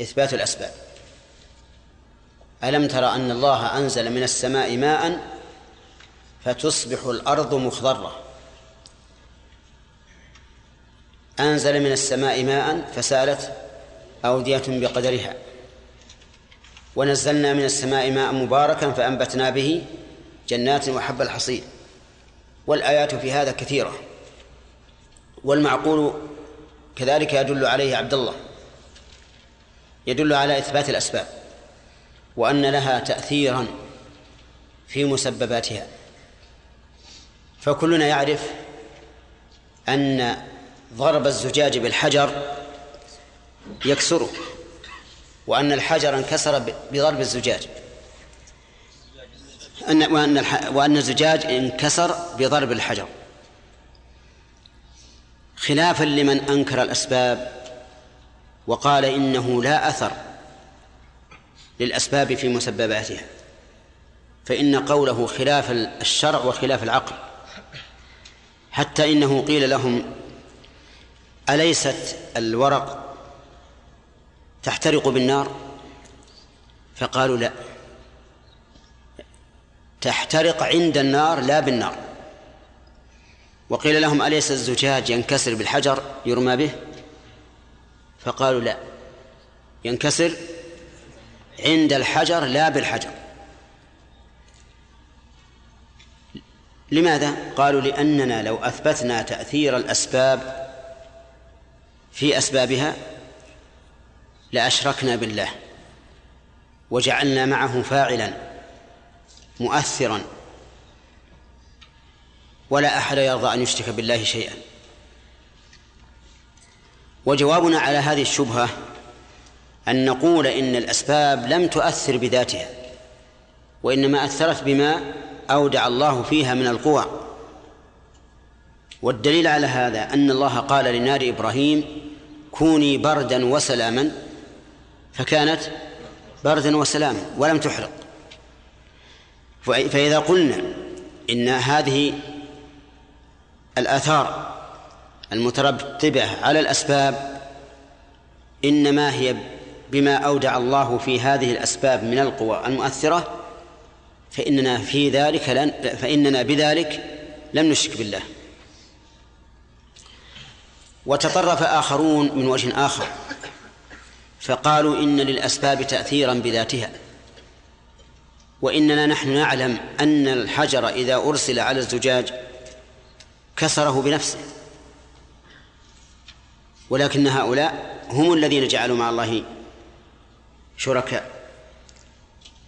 إثبات الأسباب. ألم تر أن الله أنزل من السماء ماء فتصبح الأرض مخضرة؟ أنزل من السماء ماء فسألت أودية بقدرها. ونزلنا من السماء ماء مباركا فأنبتنا به جنات وحب الحصيد. والآيات في هذا كثيرة. والمعقول كذلك يدل عليه عبد الله يدل على إثبات الأسباب وأن لها تأثيرا في مسبباتها. فكلنا يعرف أن ضرب الزجاج بالحجر يكسره وأن الحجر انكسر بضرب الزجاج. أن وأن. وأن الزجاج انكسر بضرب الحجر. خلافا لمن أنكر الأسباب وقال إنه لا أثر للأسباب في مسبباتها فإن قوله خلاف الشرع وخلاف العقل حتى إنه قيل لهم أليست الورق تحترق بالنار؟ فقالوا لا تحترق عند النار لا بالنار. وقيل لهم أليس الزجاج ينكسر بالحجر يرمى به؟ فقالوا لا ينكسر عند الحجر لا بالحجر. لماذا؟ قالوا لأننا لو أثبتنا تأثير الأسباب في أسبابها لأشركنا بالله وجعلنا معه فاعلا مؤثرا. ولا أحد يرضى أن يشرك بالله شيئا. وجوابنا على هذه الشبهة أن نقول إن الأسباب لم تؤثر بذاتها وإنما أثرت بما أودع الله فيها من القوى. والدليل على هذا أن الله قال لنار إبراهيم كوني بردا وسلاما فكانت بردا وسلاما ولم تحرق. فإذا قلنا إن هذه الآثار المترتبة على الأسباب إنما هي بما أودع الله في هذه الأسباب من القوى المؤثرة فإننا في ذلك لن فإننا بذلك لم نشرك بالله. وتطرف آخرون من وجه آخر فقالوا إن للأسباب تأثيرا بذاتها وإننا نحن نعلم أن الحجر إذا أرسل على الزجاج كسره بنفسه. ولكن هؤلاء هم الذين جعلوا مع الله شركاء.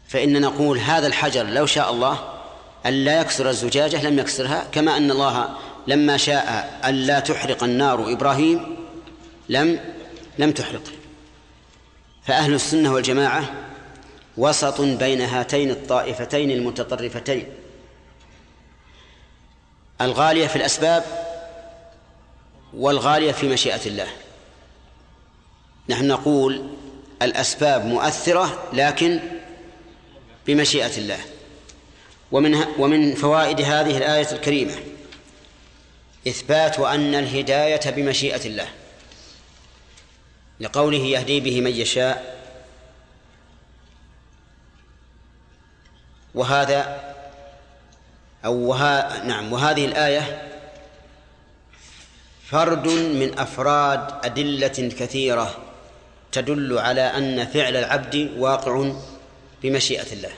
فإن نقول هذا الحجر لو شاء الله أن لا يكسر الزجاجة لم يكسرها كما أن الله لما شاء أن لا تحرق النار إبراهيم لم لم تحرقه. فأهل السنة والجماعة وسط بين هاتين الطائفتين المتطرفتين الغالية في الأسباب والغالية في مشيئة الله. نحن نقول الأسباب مؤثرة لكن بمشيئة الله. ومن ومن فوائد هذه الآية الكريمة إثبات أن الهداية بمشيئة الله. لقوله يهدي به من يشاء. وهذا أو وها نعم وهذه الآية فرد من أفراد أدلة كثيرة تدل على أن فعل العبد واقع بمشيئة الله.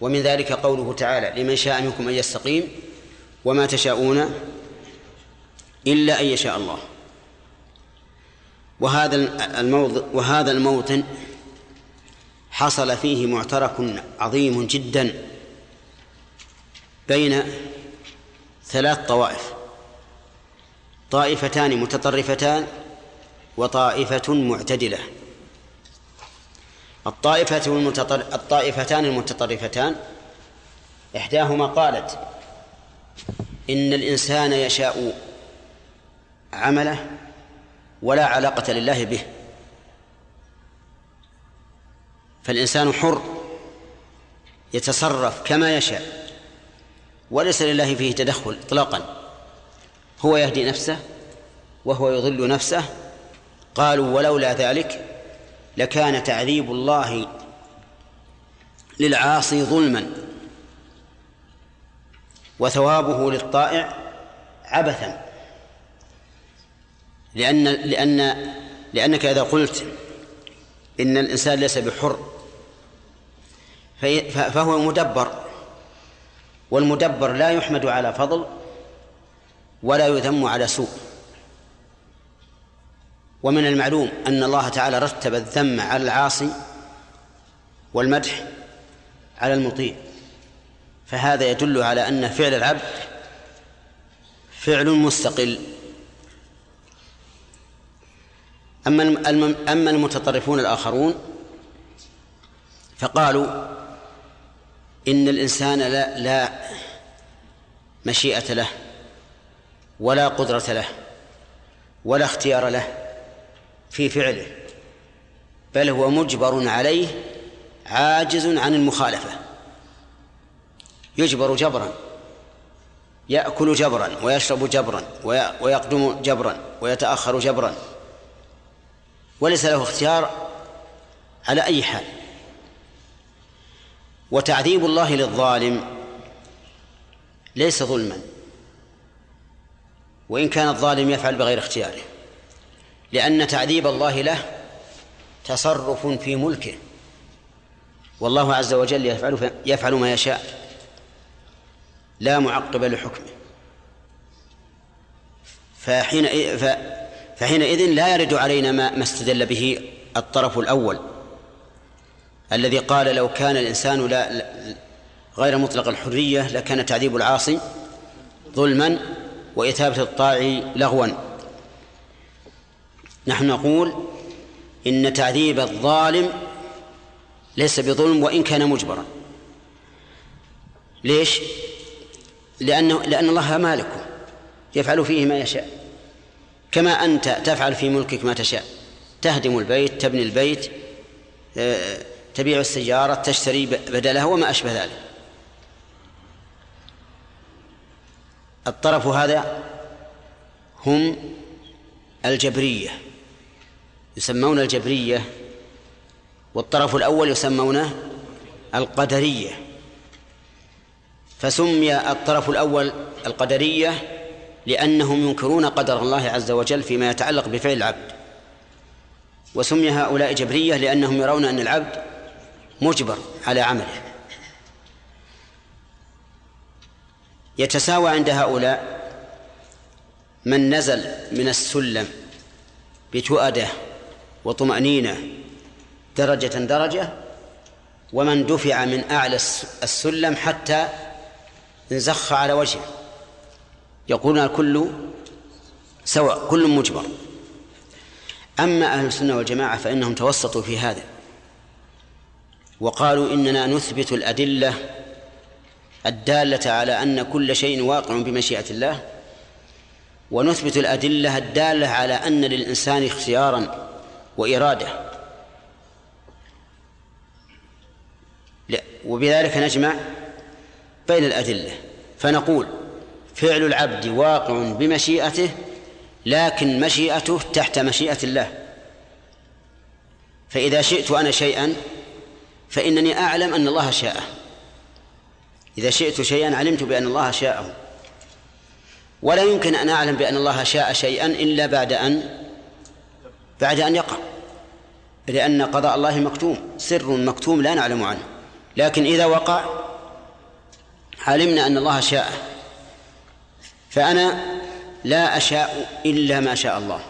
ومن ذلك قوله تعالى لمن شاء منكم أن يستقيم وما تشاءون إلا أن يشاء الله. وهذا الموضع وهذا الموطن حصل فيه معترك عظيم جدا بين ثلاث طوائف. طائفتان متطرفتان وطائفة معتدلة. الطائفة المتطر... الطائفتان المتطرفتان إحداهما قالت إن الإنسان يشاء عمله ولا علاقة لله به. فالإنسان حر يتصرف كما يشاء وليس لله فيه تدخل إطلاقا. هو يهدي نفسه وهو يضل نفسه. قالوا ولولا ذلك لكان تعذيب الله للعاصي ظلما وثوابه للطائع عبثا. لأن لأن لأنك إذا قلت إن الإنسان ليس بحر فهو مدبر. والمدبر لا يحمد على فضل ولا يذم على سوء. ومن المعلوم أن الله تعالى رتب الذم على العاصي والمدح على المطيع. فهذا يدل على أن فعل العبد فعل مستقل. أما أما المتطرفون الآخرون فقالوا إن الإنسان لا لا مشيئة له ولا قدرة له ولا اختيار له في فعله بل هو مجبر عليه عاجز عن المخالفة. يجبر جبرا يأكل جبرا ويشرب جبرا ويقدم جبرا ويتأخر جبرا. وليس له اختيار على أي حال. وتعذيب الله للظالم ليس ظلما. وإن كان الظالم يفعل بغير اختياره لأن تعذيب الله له تصرف في ملكه. والله عز وجل يفعل يفعل ما يشاء. لا معقب لحكمه. فحين فحينئذ لا يرد علينا ما استدل به الطرف الأول. الذي قال لو كان الإنسان لا غير مطلق الحرية لكان تعذيب العاصي ظلما وإثابة الطاعي لغوا. نحن نقول إن تعذيب الظالم ليس بظلم وإن كان مجبرا. ليش؟ لأنه لأن الله مالكه يفعل فيه ما يشاء. كما أنت تفعل في ملكك ما تشاء. تهدم البيت تبني البيت آه، تبيع السيارة تشتري بدلها وما أشبه ذلك. الطرف هذا هم الجبرية يسمون الجبرية والطرف الأول يسمونه القدرية. فسمي الطرف الأول القدرية لأنهم ينكرون قدر الله عز وجل فيما يتعلق بفعل العبد. وسمي هؤلاء جبرية لأنهم يرون أن العبد مجبر على عمله. يتساوى عند هؤلاء من نزل من السلم بتؤدة وطمأنينة درجة درجة ومن دفع من أعلى السلم حتى انزخ على وجهه. يقولون الكل سواء كل مجبر. أما أهل السنة والجماعة فإنهم توسطوا في هذا. وقالوا إننا نثبت الأدلة الدالة على أن كل شيء واقع بمشيئة الله ونثبت الأدلة الدالة على أن للإنسان اختيارا وإرادة. وبذلك نجمع بين الأدلة. فنقول فعل العبد واقع بمشيئته لكن مشيئته تحت مشيئة الله. فإذا شئت أنا شيئا فإنني أعلم أن الله شاءه. إذا شئت شيئا علمت بأن الله شاءه. ولا يمكن أن أعلم بأن الله شاء شيئا إلا بعد أن بعد أن يقع. لأن قضاء الله مكتوم سر مكتوم لا نعلم عنه. لكن إذا وقع علمنا أن الله شاء فأنا لا أشاء إلا ما شاء الله.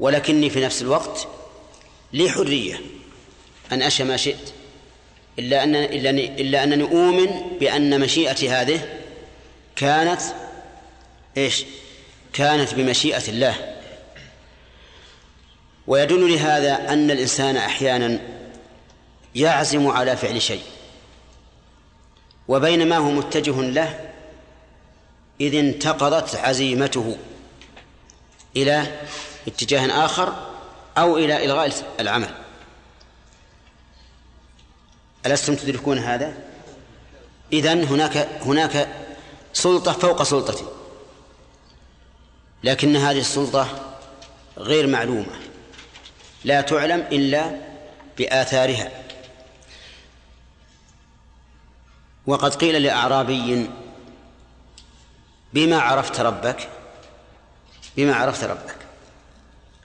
ولكني في نفس الوقت لي حرية أن أشاء ما شئت إلا أن إلا إلا أنني أؤمن بأن مشيئتي هذه كانت إيش؟ كانت بمشيئة الله ويدل لهذا أن الإنسان أحيانا يعزم على فعل شيء وبينما هو متجه له إذ انتقضت عزيمته إلى اتجاه آخر أو إلى إلغاء العمل ألستم تدركون هذا؟ إذن هناك هناك سلطة فوق سلطتي. لكن هذه السلطة غير معلومة. لا تعلم إلا بآثارها. وقد قيل لأعرابي بما عرفت ربك؟ بما عرفت ربك.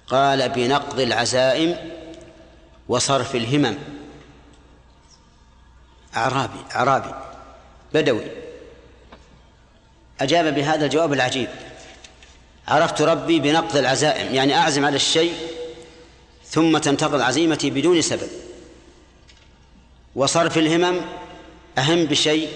قال بنقض العزائم وصرف الهمم. أعرابي أعرابي بدوي. أجاب بهذا الجواب العجيب. عرفت ربي بنقض العزائم يعني أعزم على الشيء ثم تنتقض عزيمتي بدون سبب. وصرف الهمم أهم بشيء